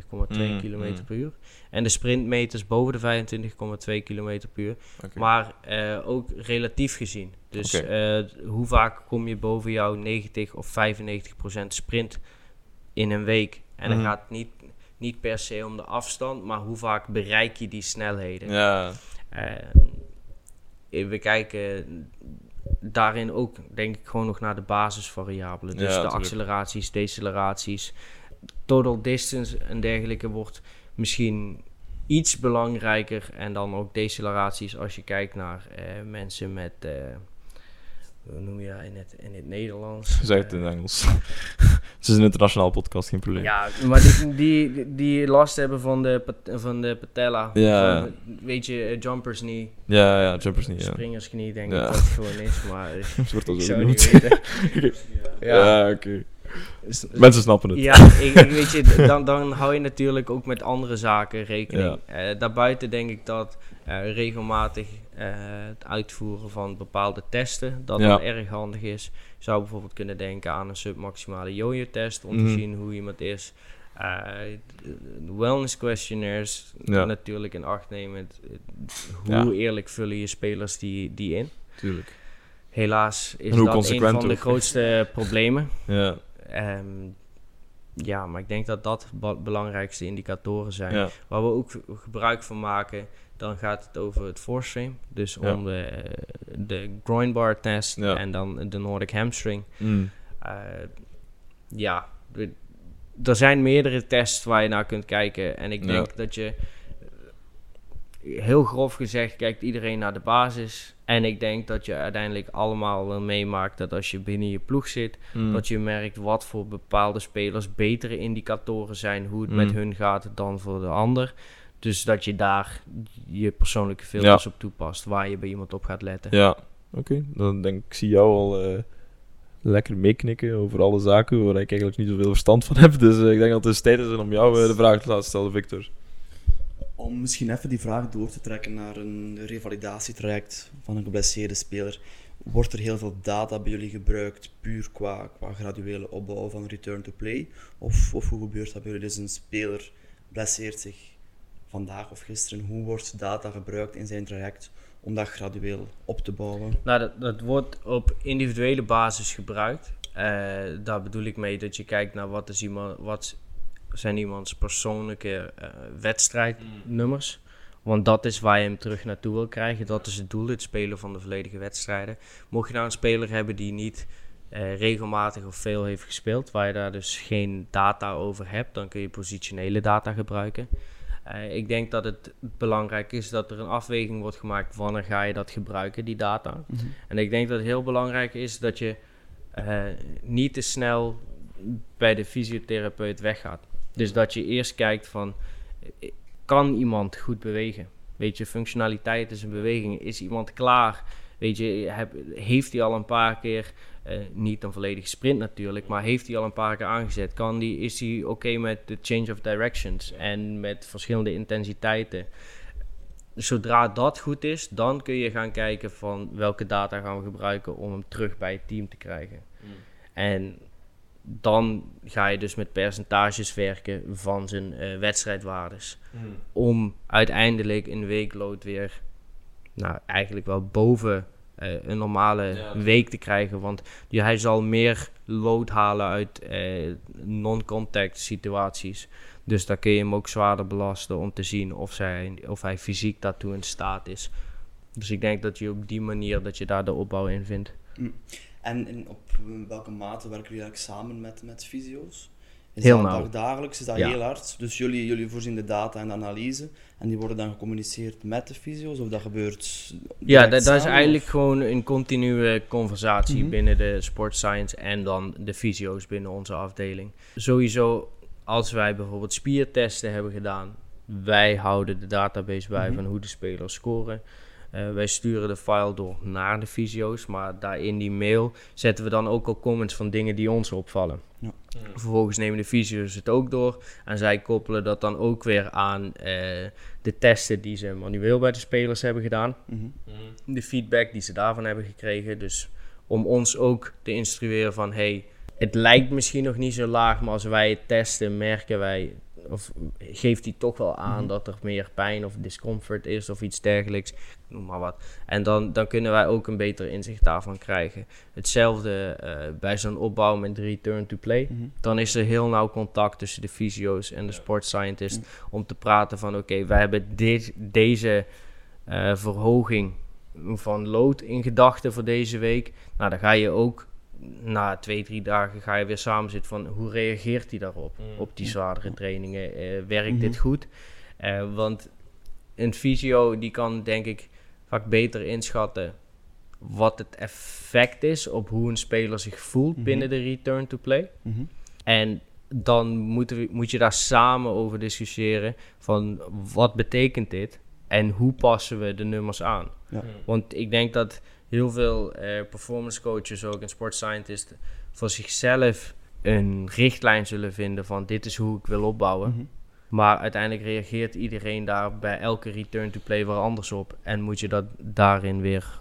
mm, km mm. per uur. En de sprintmeters boven de 25,2 km per uur. Maar uh, ook relatief gezien. Dus hoe vaak kom je boven jouw 90 of 95 procent sprint in een week? En dan gaat het niet niet per se om de afstand, maar hoe vaak bereik je die snelheden. Ja. Uh, we kijken daarin ook, denk ik, gewoon nog naar de basisvariabelen. Dus de acceleraties, deceleraties, total distance en dergelijke wordt misschien iets belangrijker. En dan ook deceleraties als je kijkt naar uh, mensen met... Hoe noem je dat in het, in het Nederlands? Zeg het in het Engels. [laughs] Het is een internationaal podcast, geen probleem. Ja, maar die, die, die last hebben van de, van de patella. Ja. Van, weet je, eh, jumpers knee. Ja, ja, jumpers knee. Springers knie, denk ik dat het gewoon is. Maar [laughs] het wordt al zo niet weten. [laughs] Ja, oké. Mensen snappen het. Ja, ik, weet je, dan, dan hou je natuurlijk ook met andere zaken rekening. Ja. Uh, daarbuiten denk ik dat uh, regelmatig uh, het uitvoeren van bepaalde testen, dat ja. erg handig is. Je zou bijvoorbeeld kunnen denken aan een submaximale jojo-test om te mhm. zien hoe iemand is. de wellness questionnaires natuurlijk in acht nemen. Hoe eerlijk vullen je spelers die, die in? Tuurlijk. Helaas is dat een van de grootste [laughs] problemen. Ja. Um, ja, maar ik denk dat dat de belangrijkste indicatoren zijn. Waar we ook gebruik van maken, dan gaat het over het force frame. Dus om de, de groin bar test en dan de Nordic hamstring. Mm. Uh, ja, er zijn meerdere tests waar je naar kunt kijken. En ik denk dat je heel grof gezegd kijkt iedereen naar de basis. En ik denk dat je uiteindelijk allemaal wel meemaakt dat als je binnen je ploeg zit, hmm. dat je merkt wat voor bepaalde spelers betere indicatoren zijn, hoe het met hmm. hun gaat dan voor de ander. Dus dat je daar je persoonlijke filters op toepast, waar je bij iemand op gaat letten. Ja, oké. Dan denk ik, zie jou al uh, lekker meeknikken over alle zaken waar ik eigenlijk niet zoveel verstand van heb. Dus uh, ik denk dat het tijd is om jou uh, de vraag te laten stellen, Victor om misschien even die vraag door te trekken naar een revalidatietraject van een geblesseerde speler. Wordt er heel veel data bij jullie gebruikt, puur qua, qua graduele opbouw van return to play? Of, of hoe gebeurt dat bij jullie? Dus een speler blesseert zich vandaag of gisteren, hoe wordt data gebruikt in zijn traject om dat gradueel op te bouwen? Nou, dat, wordt op individuele basis gebruikt. Uh, daar bedoel ik mee dat je kijkt naar wat, is iemand, wat zijn iemands persoonlijke uh, wedstrijdnummers. Want dat is waar je hem terug naartoe wil krijgen. Dat is het doel, het spelen van de volledige wedstrijden. Mocht je nou een speler hebben die niet uh, regelmatig of veel heeft gespeeld, waar je daar dus geen data over hebt, dan kun je positionele data gebruiken. Uh, ik denk dat het belangrijk is dat er een afweging wordt gemaakt wanneer ga je dat gebruiken, die data. Mm -hmm. En ik denk dat het heel belangrijk is dat je uh, niet te snel bij de fysiotherapeut weggaat. Dus dat je eerst kijkt van, kan iemand goed bewegen? Weet je, functionaliteit is een beweging. Is iemand klaar? Weet je, heb, heeft hij al een paar keer, uh, niet een volledige sprint natuurlijk, maar heeft hij al een paar keer aangezet? Kan die, is hij oké okay met de change of directions en met verschillende intensiteiten? Zodra dat goed is, dan kun je gaan kijken van welke data gaan we gebruiken om hem terug bij het team te krijgen. Mm. En dan ga je dus met percentages werken van zijn uh, wedstrijdwaardes. Mm. Om uiteindelijk een weekload weer, nou eigenlijk wel boven uh, een normale ja. week te krijgen. Want die, hij zal meer load halen uit uh, non-contact situaties. Dus daar kun je hem ook zwaarder belasten om te zien of, zij, of hij fysiek daartoe in staat is. Dus ik denk dat je op die manier dat je daar de opbouw in vindt. Mm. En in, op welke mate werken jullie eigenlijk samen met, met fysio's? Is heel nauw. dagelijks? Is dat Ja. heel hard? Dus jullie, jullie voorzien de data en de analyse en die worden dan gecommuniceerd met de fysio's? Of dat gebeurt Ja, dat, dat is eigenlijk of- gewoon een continue conversatie Mhm. binnen de sport science en dan de fysio's binnen onze afdeling. Sowieso, als wij bijvoorbeeld spiertesten hebben gedaan, wij houden de database bij Mhm. van hoe de spelers scoren. Eh, wij sturen de file door naar de fysio's, maar daar in die mail zetten we dan ook al comments van dingen die ons opvallen. Ja. Vervolgens nemen de fysio's het ook door en zij koppelen dat dan ook weer aan eh, de testen die ze manueel bij de spelers hebben gedaan Mhm. de feedback die ze daarvan hebben gekregen. Dus om ons ook te instrueren van hey, het lijkt misschien nog niet zo laag, maar als wij het testen, merken wij, of geeft hij toch wel aan Mhm. dat er meer pijn of discomfort is of iets dergelijks, noem maar wat. En dan, dan kunnen wij ook een beter inzicht daarvan krijgen. Hetzelfde eh, bij zo'n opbouw met return to play. Mhm. Dan is er heel nauw contact tussen de fysio's en de sport scientist Ja. om te praten van oké, wij hebben dit, deze eh, verhoging van lood in gedachten voor deze week. Nou, dan ga je ook na twee, drie dagen ga je weer samen zitten van hoe reageert hij daarop, Mm. op die zwaardere trainingen. Eh, werkt Mhm. dit goed? Eh, want een fysio die kan denk ik vaak beter inschatten wat het effect is op hoe een speler zich voelt Mhm. binnen de return to play. Mhm. En dan moeten we, moet je daar samen over discussiëren van wat betekent dit en hoe passen we de nummers aan. Ja. Want ik denk dat heel veel eh, performance coaches ook en sport scientists voor zichzelf een richtlijn zullen vinden van dit is hoe ik wil opbouwen. Mhm. Maar uiteindelijk reageert iedereen daar bij elke return to play weer anders op. En moet je dat daarin weer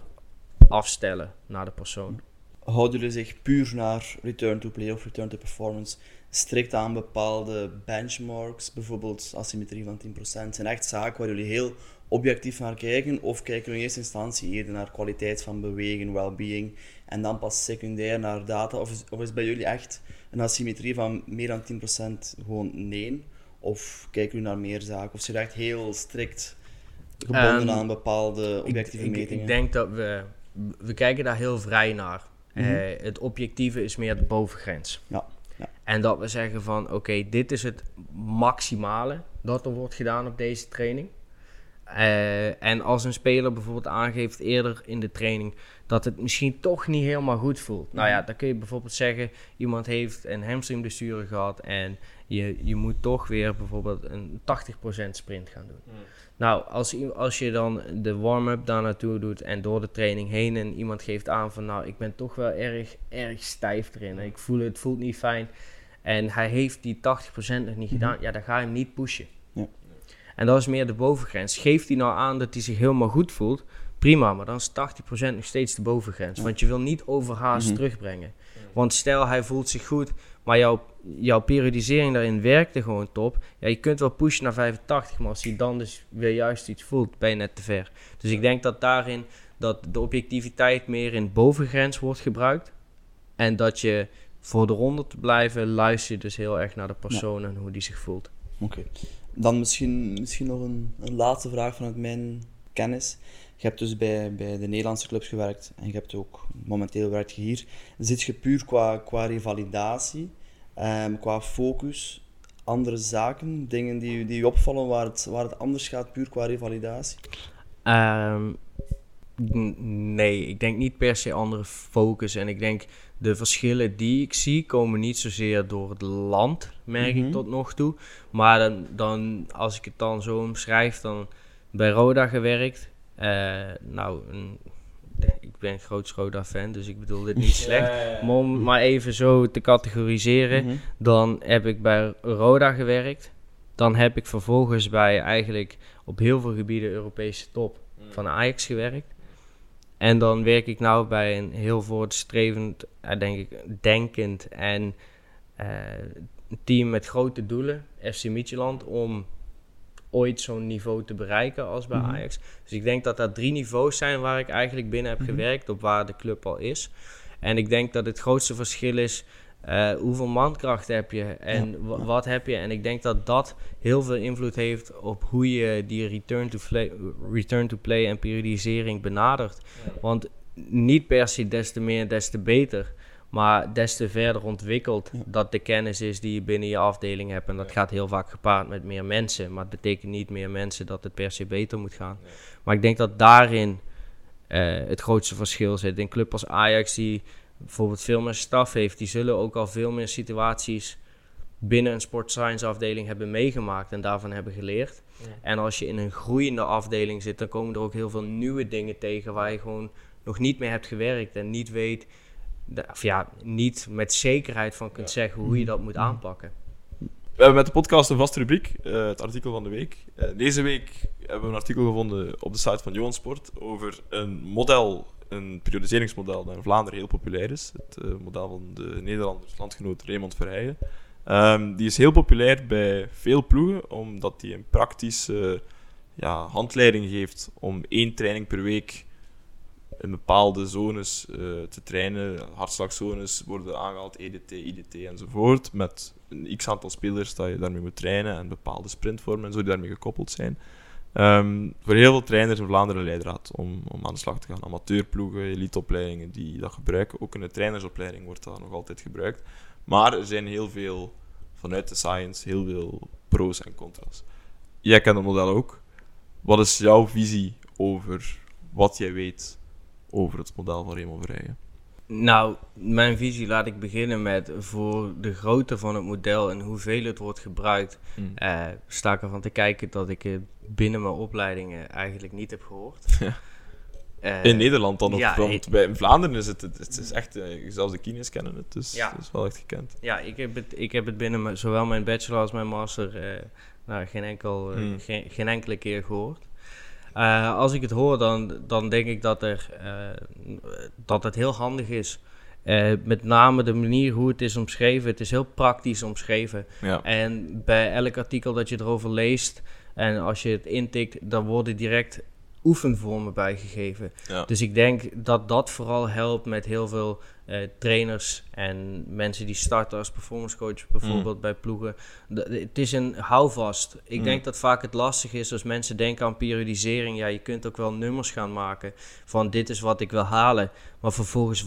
afstellen naar de persoon. Houden jullie zich puur naar return to play of return to performance strikt aan bepaalde benchmarks, bijvoorbeeld asymmetrie van 10%? Zijn echt zaken waar jullie heel objectief naar kijken? Of kijken jullie in eerste instantie eerder naar kwaliteit van bewegen, well-being en dan pas secundair naar data? Of is, of is bij jullie echt een asymmetrie van meer dan 10% gewoon nee? Of kijken jullie naar meer zaken? Of zijn echt heel strikt gebonden Ehm, aan bepaalde objectieve ik, metingen? ik denk dat we... We kijken daar heel vrij naar. Eh, het objectieve is meer de bovengrens. Ja, ja. En dat we zeggen van... Oké, dit is het maximale dat er wordt gedaan op deze training. Eh, en als een speler bijvoorbeeld aangeeft eerder in de training... dat het misschien toch niet helemaal goed voelt. Nou ja, dan kun je bijvoorbeeld zeggen... iemand heeft een hamstringblessure gehad... en je, je moet toch weer bijvoorbeeld een 80% sprint gaan doen. Nou, als, als je dan de warm-up daar naartoe doet en door de training heen en iemand geeft aan van nou, ik ben toch wel erg, erg stijf erin. Ik voel het, het voelt niet fijn. En hij heeft die 80% nog niet gedaan, ja, dan ga je hem niet pushen. En dat is meer de bovengrens. Geeft hij nou aan dat hij zich helemaal goed voelt, prima, maar dan is 80% nog steeds de bovengrens. Want je wil niet overhaast Mhm. terugbrengen. Want stel hij voelt zich goed, maar jouw, jouw periodisering daarin werkte gewoon top. Ja, je kunt wel pushen naar 85, maar als hij dan dus weer juist iets voelt, ben je net te ver. Dus ik denk dat daarin dat de objectiviteit meer in bovengrens wordt gebruikt. En dat je voor de ronde te blijven, luister je dus heel erg naar de persoon en hoe die zich voelt. Oké. Dan misschien, misschien nog een, een laatste vraag vanuit mijn kennis. Je hebt dus bij, bij de Nederlandse clubs gewerkt en je hebt ook momenteel werkt je hier. Zit je puur qua, qua revalidatie, um, qua focus, andere zaken, dingen die, die je opvallen waar het, waar het anders gaat, puur qua revalidatie? Um, nee, ik denk niet per se andere focus. En ik denk de verschillen die ik zie komen niet zozeer door het land, merk ik mhm. tot nog toe. Maar dan, dan, als ik het dan zo omschrijf, dan bij Roda gewerkt. Uh, nou, een, ik ben een groot Roda-fan, dus ik bedoel dit niet [laughs] slecht. Maar om maar even zo te categoriseren, mhm. dan heb ik bij Roda gewerkt. Dan heb ik vervolgens bij eigenlijk op heel veel gebieden Europese top van Ajax gewerkt. En dan werk ik nou bij een heel voortstrevend, uh, denk ik, denkend en uh, team met grote doelen, FC Midtjylland, om ooit zo'n niveau te bereiken als bij mhm. Ajax. Dus ik denk dat dat drie niveaus zijn waar ik eigenlijk binnen heb mhm. gewerkt, op waar de club al is. En ik denk dat het grootste verschil is uh, hoeveel mankracht heb je en wat heb je? En ik denk dat dat heel veel invloed heeft op hoe je die return to play, return to play en periodisering benadert. Want niet per se des te meer, des te beter. Maar des te verder ontwikkeld dat de kennis is die je binnen je afdeling hebt. En dat gaat heel vaak gepaard met meer mensen. Maar het betekent niet meer mensen dat het per se beter moet gaan. Maar ik denk dat daarin uh, het grootste verschil zit. In club als Ajax die bijvoorbeeld veel meer staf heeft, die zullen ook al veel meer situaties binnen een sportscience afdeling hebben meegemaakt en daarvan hebben geleerd. En als je in een groeiende afdeling zit, dan komen er ook heel veel nieuwe dingen tegen waar je gewoon nog niet mee hebt gewerkt en niet weet, of ja, niet met zekerheid van kunt zeggen hoe je dat moet aanpakken. We hebben met de podcast een vaste rubriek, uh, het artikel van de week. Uh, deze week hebben we een artikel gevonden op de site van Johan Sport over een model een periodiseringsmodel dat in Vlaanderen heel populair is. Het uh, model van de Nederlanders landgenoot Raymond Verheijen. Um, die is heel populair bij veel ploegen, omdat die een praktische ja, handleiding geeft om één training per week in bepaalde zones uh, te trainen. Hartslagzones worden aangehaald, EDT, IDT enzovoort. Met een x aantal spelers dat je daarmee moet trainen en bepaalde sprintvormen en zo die daarmee gekoppeld zijn. Ehm, voor heel veel trainers in Vlaanderen leidraad om, om aan de slag te gaan. Amateurploegen, eliteopleidingen die dat gebruiken. Ook in de trainersopleiding wordt dat nog altijd gebruikt. Maar er zijn heel veel, vanuit de science, heel veel pro's en contra's. Jij kent het model ook. Wat is jouw visie over wat jij weet over het model van Raymond Verheijen? Nou, mijn visie laat ik beginnen met voor de grootte van het model en hoeveel het wordt gebruikt. Mm. Uh, sta ik ervan te kijken dat ik het binnen mijn opleidingen eigenlijk niet heb gehoord. Uh, in Nederland dan ja, ook, bij, in Vlaanderen is het, het is echt, uh, zelfs de kines kennen het, dus ja. het is wel echt gekend. Ja, ik heb het, ik heb het binnen zowel mijn bachelor als mijn master nou, geen, enkel, mm. geen, geen enkele keer gehoord. Uh, als ik het hoor, dan, dan denk ik dat, er, uh, dat het heel handig is. Uh, met name de manier hoe het is omschreven. Het is heel praktisch omschreven. Ja. En bij elk artikel dat je erover leest en als je het intikt, dan worden direct oefenvormen bijgegeven. Ja. Dus ik denk dat dat vooral helpt met heel veel uh, trainers en mensen die starten als performance coach, bijvoorbeeld mm. bij ploegen. het is een houvast. Ik mm. denk dat vaak het lastig is als mensen denken aan periodisering. Ja, je kunt ook wel nummers gaan maken van dit is wat ik wil halen. Maar vervolgens,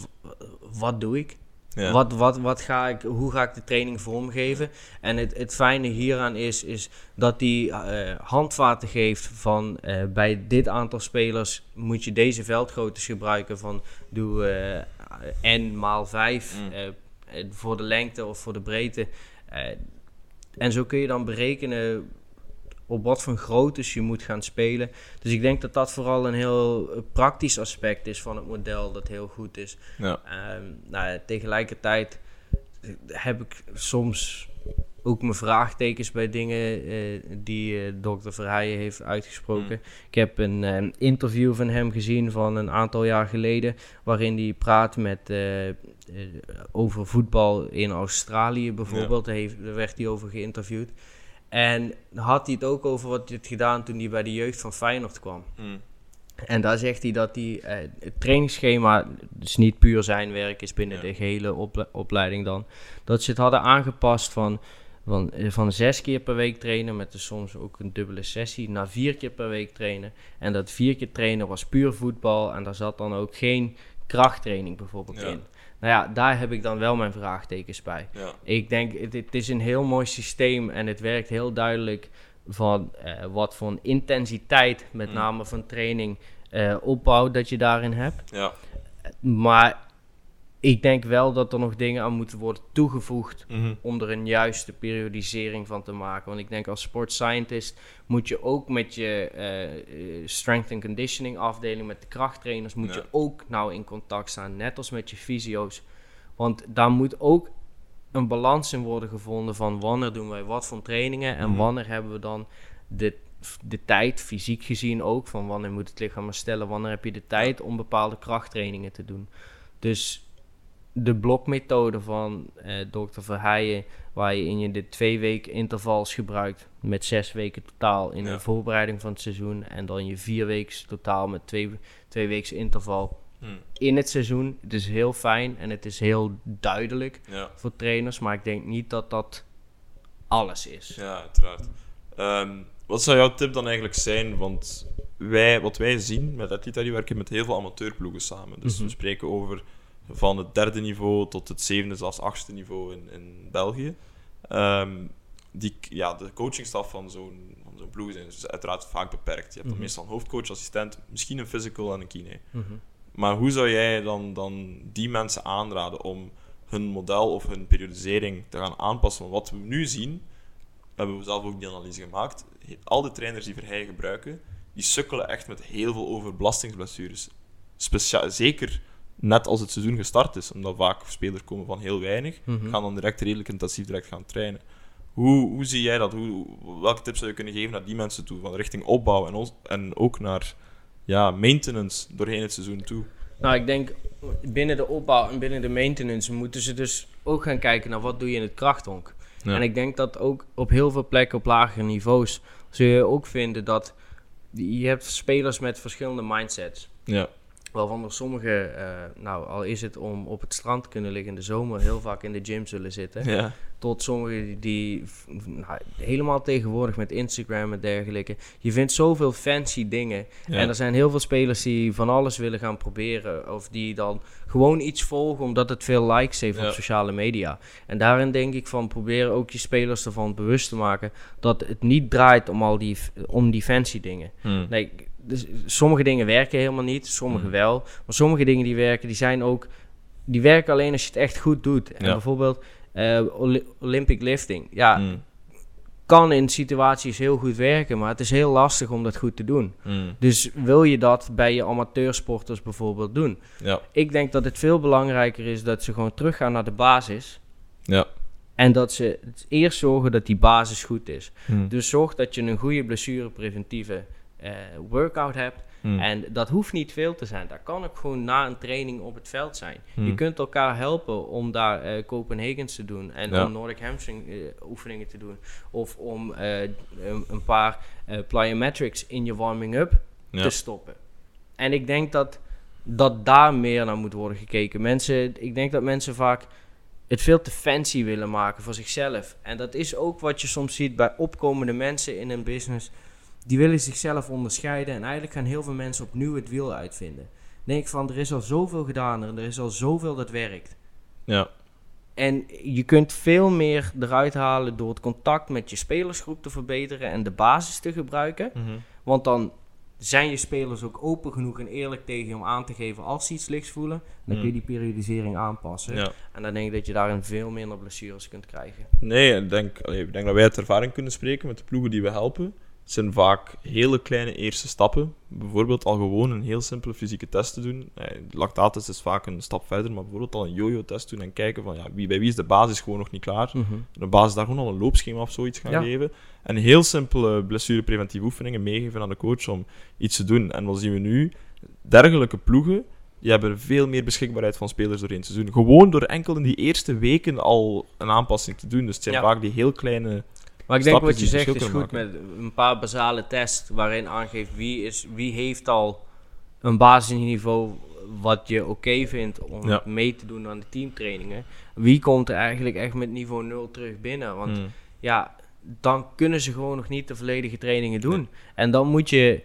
wat doe ik? Wat, wat, wat ga ik, hoe ga ik de training vormgeven? En het, het fijne hieraan is, is dat die uh, handvaten geeft van uh, bij dit aantal spelers moet je deze veldgroottes gebruiken van doe uh, n maal 5 mm. voor de lengte of voor de breedte. en zo kun je dan berekenen op wat voor groottes je moet gaan spelen. Dus ik denk dat dat vooral een heel praktisch aspect is van het model dat heel goed is. Ja. Um, nou, tegelijkertijd heb ik soms ook mijn vraagtekens bij dingen uh, die uh, dokter Verheijen heeft uitgesproken. Mm. Ik heb een uh, interview van hem gezien van een aantal jaar geleden, waarin hij praat met, over voetbal in Australië bijvoorbeeld. Daar, heeft, daar werd hij over geïnterviewd. En had hij het ook over wat hij had gedaan toen hij bij de jeugd van Feyenoord kwam. Mm. En daar zegt hij dat hij het trainingsschema, dus niet puur zijn werk is binnen de gehele opleiding dan, dat ze het hadden aangepast van van, eh, van zes keer per week trainen, met dus soms ook een dubbele sessie, naar vier keer per week trainen. En dat vier keer trainen was puur voetbal en daar zat dan ook geen krachttraining bijvoorbeeld in. Nou ja, daar heb ik dan wel mijn vraagtekens bij. Ja. Ik denk, het, het, is een heel mooi systeem en het werkt heel duidelijk van uh, wat voor intensiteit, met mm. name van training, uh, opbouw dat je daarin hebt. Ja. Maar ik denk wel dat er nog dingen aan moeten worden toegevoegd mhm. om er een juiste periodisering van te maken. Want ik denk als sport scientist moet je ook met je uh, strength and conditioning afdeling, met de krachttrainers, moet je ook nou in contact staan. Net als met je fysio's. Want daar moet ook een balans in worden gevonden van wanneer doen wij wat voor trainingen en mhm. wanneer hebben we dan de, de tijd, fysiek gezien ook, van wanneer moet het lichaam herstellen, wanneer heb je de tijd om bepaalde krachttrainingen te doen. Dus de blokmethode van eh, Dr. Verheijen, waar je in je de twee weken intervals gebruikt met zes weken totaal in de voorbereiding van het seizoen en dan je vier weken totaal met twee, twee weken interval hmm. in het seizoen. Het is heel fijn en het is heel duidelijk voor trainers, maar ik denk niet dat dat alles is. Ja, uiteraard. Ehm, wat zou jouw tip dan eigenlijk zijn? Want wij, wat wij zien met Atleta, die werken met heel veel amateurploegen samen. Dus we mhm. spreken over van het derde niveau tot het zevende, zelfs achtste niveau in, in België. Um, die, ja, de coachingstaf van zo'n van zo'n ploeg is dus uiteraard vaak beperkt. Je hebt dan mhm. meestal een hoofdcoach, assistent, misschien een physical en een kine. Mhm. Maar hoe zou jij dan, dan die mensen aanraden om hun model of hun periodisering te gaan aanpassen? Want wat we nu zien, hebben we zelf ook die analyse gemaakt, al de trainers die Verheij gebruiken, die sukkelen echt met heel veel overbelastingsblessures. Specia zeker net als het seizoen gestart is, omdat vaak spelers komen van heel weinig, mm gaan dan direct redelijk intensief direct gaan trainen. Hoe, hoe zie jij dat? Hoe, welke tips zou je kunnen geven naar die mensen toe, van richting opbouw en, en ook naar ja, maintenance doorheen het seizoen toe? Nou, ik denk binnen de opbouw en binnen de maintenance moeten ze dus ook gaan kijken naar wat doe je in het krachthonk. En ik denk dat ook op heel veel plekken op lagere niveaus zul je ook vinden dat je hebt spelers met verschillende mindsets. Ja. Waarvan er sommige, uh, nou al is het om op het strand te kunnen liggen in de zomer, heel vaak in de gym zullen zitten. Ja. Tot sommigen die, nou, helemaal tegenwoordig met Instagram en dergelijke. Je vindt zoveel fancy dingen. En er zijn heel veel spelers die van alles willen gaan proberen. Of die dan gewoon iets volgen omdat het veel likes heeft op sociale media. En daarin denk ik van proberen ook je spelers ervan bewust te maken dat het niet draait om al die, om die fancy dingen. Hmm. Nee, dus sommige dingen werken helemaal niet, sommige hmm. wel. Maar sommige dingen die werken, die zijn ook... Die werken alleen als je het echt goed doet. En bijvoorbeeld uh, Olympic lifting. Ja, hmm. kan in situaties heel goed werken, maar het is heel lastig om dat goed te doen. Hmm. Dus wil je dat bij je amateursporters bijvoorbeeld doen? Ja. Ik denk dat het veel belangrijker is dat ze gewoon teruggaan naar de basis. Ja. En dat ze eerst zorgen dat die basis goed is. Dus zorg dat je een goede blessurepreventieve uh, workout hebt. Hmm. En dat hoeft niet veel te zijn. Dat kan ook gewoon na een training op het veld zijn. Je hmm. kunt elkaar helpen om daar uh, Copenhagen's te doen. En om Nordic hamstring uh, oefeningen te doen. Of om een, een, paar plyometrics in je warming-up te stoppen. En ik denk dat, dat daar meer naar moet worden gekeken. Mensen, ik denk dat mensen vaak het veel te fancy willen maken voor zichzelf. En dat is ook wat je soms ziet bij opkomende mensen in een business die willen zichzelf onderscheiden. En eigenlijk gaan heel veel mensen opnieuw het wiel uitvinden. denk ik van, er is al zoveel gedaan en er is al zoveel dat werkt. Ja. En je kunt veel meer eruit halen door het contact met je spelersgroep te verbeteren en de basis te gebruiken. Mhm. Want dan zijn je spelers ook open genoeg en eerlijk tegen je om aan te geven als ze iets lichts voelen. Dan kun je mhm. die periodisering aanpassen. Ja. En dan denk ik dat je daarin veel minder blessures kunt krijgen. Nee, ik denk, ik denk dat wij uit ervaring kunnen spreken met de ploegen die we helpen zijn vaak hele kleine eerste stappen. Bijvoorbeeld al gewoon een heel simpele fysieke test te doen. Eh, lactatus is vaak een stap verder, maar bijvoorbeeld al een yo-yo-test doen en kijken van ja, wie, bij wie is de basis gewoon nog niet klaar. Mhm. En op basis daar gewoon al een loopschema of zoiets gaan geven. En heel simpele blessurepreventieve oefeningen meegeven aan de coach om iets te doen. En wat zien we nu? Dergelijke ploegen die hebben veel meer beschikbaarheid van spelers doorheen te doen. Gewoon door enkel in die eerste weken al een aanpassing te doen. Dus het zijn Ja. vaak die heel kleine Maar ik denk wat je zegt is goed met een paar basale tests waarin aangeeft wie, is, wie heeft al een basisniveau wat je oké vindt om Ja. mee te doen aan de teamtrainingen. Wie komt er eigenlijk echt met niveau 0 terug binnen? Want Hmm. ja, dan kunnen ze gewoon nog niet de volledige trainingen doen. En dan moet je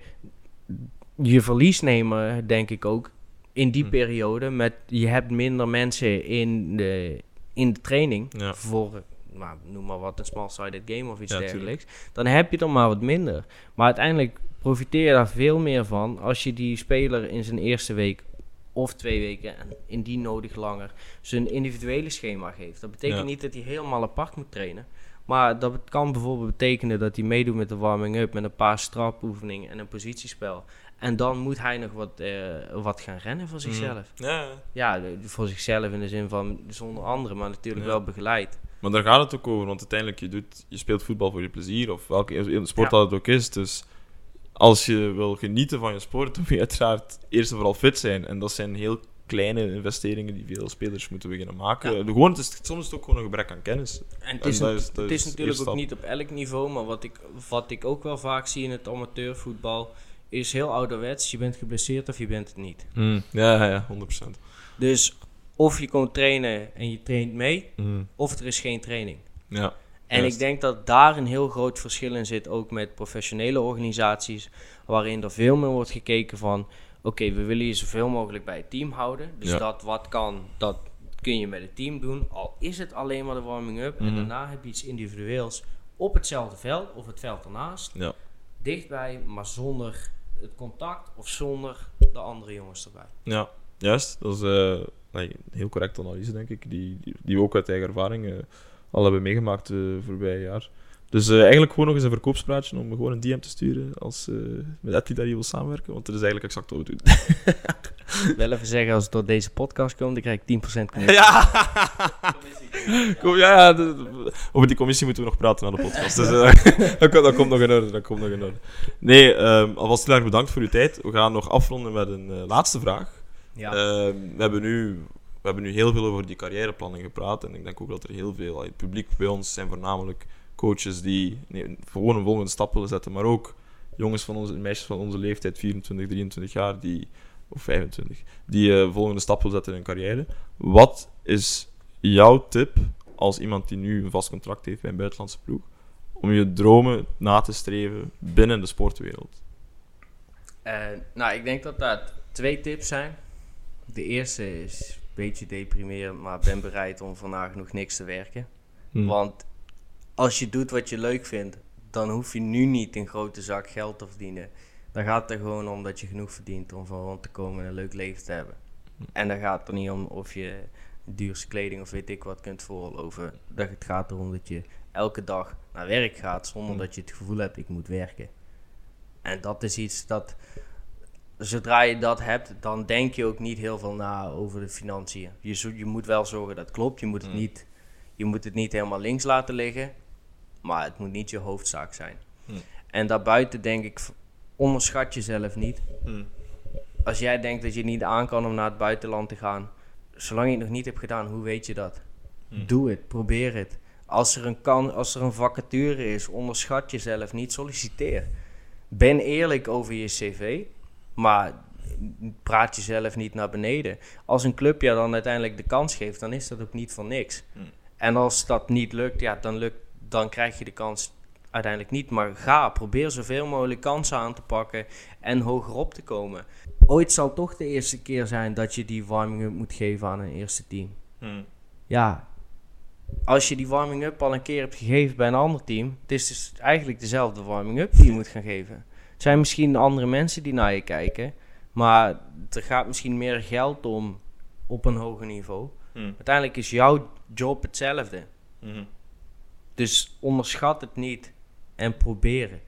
je verlies nemen, denk ik ook, in die Hm. periode. Met, je hebt minder mensen in de, in de training Ja. voor, nou, noem maar wat, een small-sided game of iets Ja, dergelijks. Dan heb je er maar wat minder. Maar uiteindelijk profiteer je daar veel meer van als je die speler in zijn eerste week of twee weken en indien nodig langer zijn individuele schema geeft. Dat betekent Ja. niet dat hij helemaal apart moet trainen. Maar dat kan bijvoorbeeld betekenen dat hij meedoet met de warming-up met een paar strapoefeningen en een positiespel. En dan moet hij nog wat, eh, wat gaan rennen voor zichzelf. Ja, Ja, voor zichzelf in de zin van zonder anderen, maar natuurlijk Ja. wel begeleid. Maar daar gaat het ook over, want uiteindelijk je, doet, je speelt voetbal voor je plezier, of welke sport Ja. dat het ook is. Dus als je wil genieten van je sport, [laughs] dan moet je uiteraard eerst en vooral fit zijn. En dat zijn heel kleine investeringen die veel spelers moeten beginnen maken. Ja. Gewoon, het is, soms is het ook gewoon een gebrek aan kennis. En het En is, dat een- is- dat het is natuurlijk ook stap. niet op elk niveau, maar wat ik, wat ik ook wel vaak zie in het amateurvoetbal is heel ouderwets. Je bent geblesseerd of je bent het niet. Ja, ja, ja, 100%. Dus of je komt trainen en je traint mee, Mm. of er is geen training. Ja. En Juist. ik denk dat daar een heel groot verschil in zit, ook met professionele organisaties, waarin er veel meer wordt gekeken van, oké, we willen je zoveel mogelijk bij het team houden. Dus Ja. dat wat kan, dat kun je met het team doen. Al is het alleen maar de warming-up en Mhm. daarna heb je iets individueels op hetzelfde veld of het veld ernaast. Ja. Dichtbij, maar zonder het contact of zonder de andere jongens erbij. Ja, juist. Dat is eh, een heel correcte analyse, denk ik, die, die, die we ook uit eigen ervaring eh, al hebben meegemaakt de voorbije jaar. Dus eh, eigenlijk gewoon nog eens een verkoopspraatje om me gewoon een DM te sturen als eh met Etty daar wil samenwerken, want dat is eigenlijk exact wat we doen. Wel even zeggen, als het door deze podcast komt, dan krijg ik 10% commissie. Ja! Kom, ja, ja de- de- over die commissie moeten we nog praten na de podcast. Dus eh, [laughs] dat, komt- dat komt nog in orde. Dat komt nog in orde. Nee, ehm, alvast heel erg bedankt voor uw tijd. We gaan nog afronden met een eh, laatste vraag. Ja. Ehm, we, hebben nu, we hebben nu heel veel over die carrièreplanning gepraat. En ik denk ook dat er heel veel... Het publiek bij ons zijn voornamelijk coaches die nee, gewoon een volgende stap willen zetten. Maar ook jongens van onze, meisjes van onze leeftijd, 24, 23 jaar, die, of 25, die eh volgende stap willen zetten in hun carrière. Wat is jouw tip als iemand die nu een vast contract heeft bij een buitenlandse ploeg, om je dromen na te streven binnen de sportwereld? Eh, nou, ik denk dat dat twee tips zijn. De eerste is een beetje deprimerend, maar ben bereid om vandaag nog niks te werken. Hm. Want als je doet wat je leuk vindt, dan hoef je nu niet een grote zak geld te verdienen. Dan gaat het er gewoon om dat je genoeg verdient om van rond te komen en een leuk leven te hebben. En dan gaat het er niet om of je duurste kleding of weet ik wat kunt veroorloven. Dat het gaat erom dat je elke dag naar werk gaat zonder Hmm. dat je het gevoel hebt ik moet werken. En dat is iets dat zodra je dat hebt, dan denk je ook niet heel veel na over de financiën. Je, zo- je moet wel zorgen dat het klopt. Je moet het, Mm. niet, je moet het niet helemaal links laten liggen. Maar het moet niet je hoofdzaak zijn. Mm. En daarbuiten denk ik, onderschat jezelf niet. Hm. Als jij denkt dat je niet aan kan om naar het buitenland te gaan, zolang je het nog niet hebt gedaan, hoe weet je dat? Mm. Doe het, probeer het. Als er, een kan, als er een vacature is, onderschat jezelf niet, solliciteer. Ben eerlijk over je cv, maar praat jezelf niet naar beneden. Als een club je dan uiteindelijk de kans geeft, dan is dat ook niet voor niks. Hmm. En als dat niet lukt, ja, dan, lukt, dan krijg je de kans uiteindelijk niet. Maar ga, probeer zoveel mogelijk kansen aan te pakken en hoger op te komen. Ooit zal toch de eerste keer zijn dat je die warming-up moet geven aan een eerste team. Hm. Ja, als je die warming-up al een keer hebt gegeven bij een ander team, het is dus eigenlijk dezelfde warming-up die je moet gaan geven. Het zijn misschien andere mensen die naar je kijken, maar er gaat misschien meer geld om op een hoger niveau. Hm. Uiteindelijk is jouw job hetzelfde. Hm. Dus onderschat het niet en probeer het.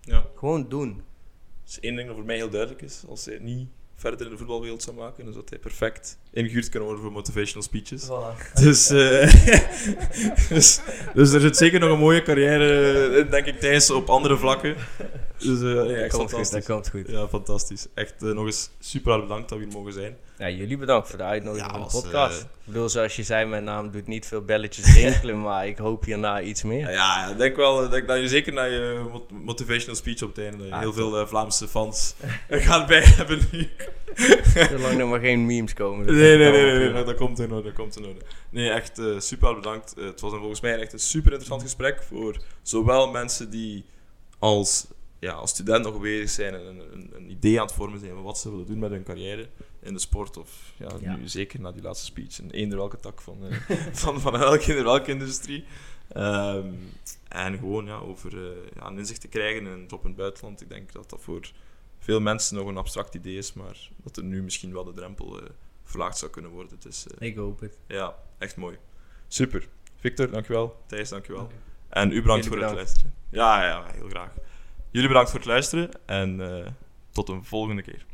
Ja. Gewoon doen. Dat is één ding dat voor mij heel duidelijk is. Als hij niet verder in de voetbalwereld zou maken, dan zou hij perfect ingehuurd kunnen worden voor motivational speeches. Voilà. Dus, uh, [laughs] dus, dus, er zit zeker nog een mooie carrière, denk ik, Thijs, op andere vlakken. Dus uh, ja, dat, komt goed, dat komt goed. Ja, fantastisch. Echt uh, nog eens super hard bedankt dat we hier mogen zijn. Ja, jullie bedankt voor de uitnodiging van de podcast. Uh, ik bedoel, zoals je zei, mijn naam doet niet veel belletjes rinkelen, [laughs] maar ik hoop hierna iets meer. Ja, ik denk wel denk dat je zeker naar je motivational speech op het einde ah, heel veel Vlaamse fans [laughs] gaat bij hebben nu. Zolang er maar geen memes komen. Nee, nee, nee, nee, dat komt in orde, dat komt in orde. Nee, echt super bedankt. het was een, volgens mij echt een super interessant gesprek voor zowel mensen die als ja, als student nog bezig zijn en een, een, een, idee aan het vormen zijn van wat ze willen doen met hun carrière in de sport. Of ja, nu zeker na die laatste speech, in eender welke tak van, uh, [laughs] van, van elke, welke industrie. Um, en gewoon ja, over uh, ja, een inzicht te krijgen in het op het buitenland. Ik denk dat dat voor veel mensen nog een abstract idee is, maar dat er nu misschien wel de drempel uh, verlaagd zou kunnen worden. Dus, Ik hoop het. Ja, echt mooi. Super. Victor, dankjewel. Thijs, dankjewel. Okay. En u bedankt voor het luisteren. Ja, ja, heel graag. Jullie bedankt voor het luisteren en uh, tot een volgende keer.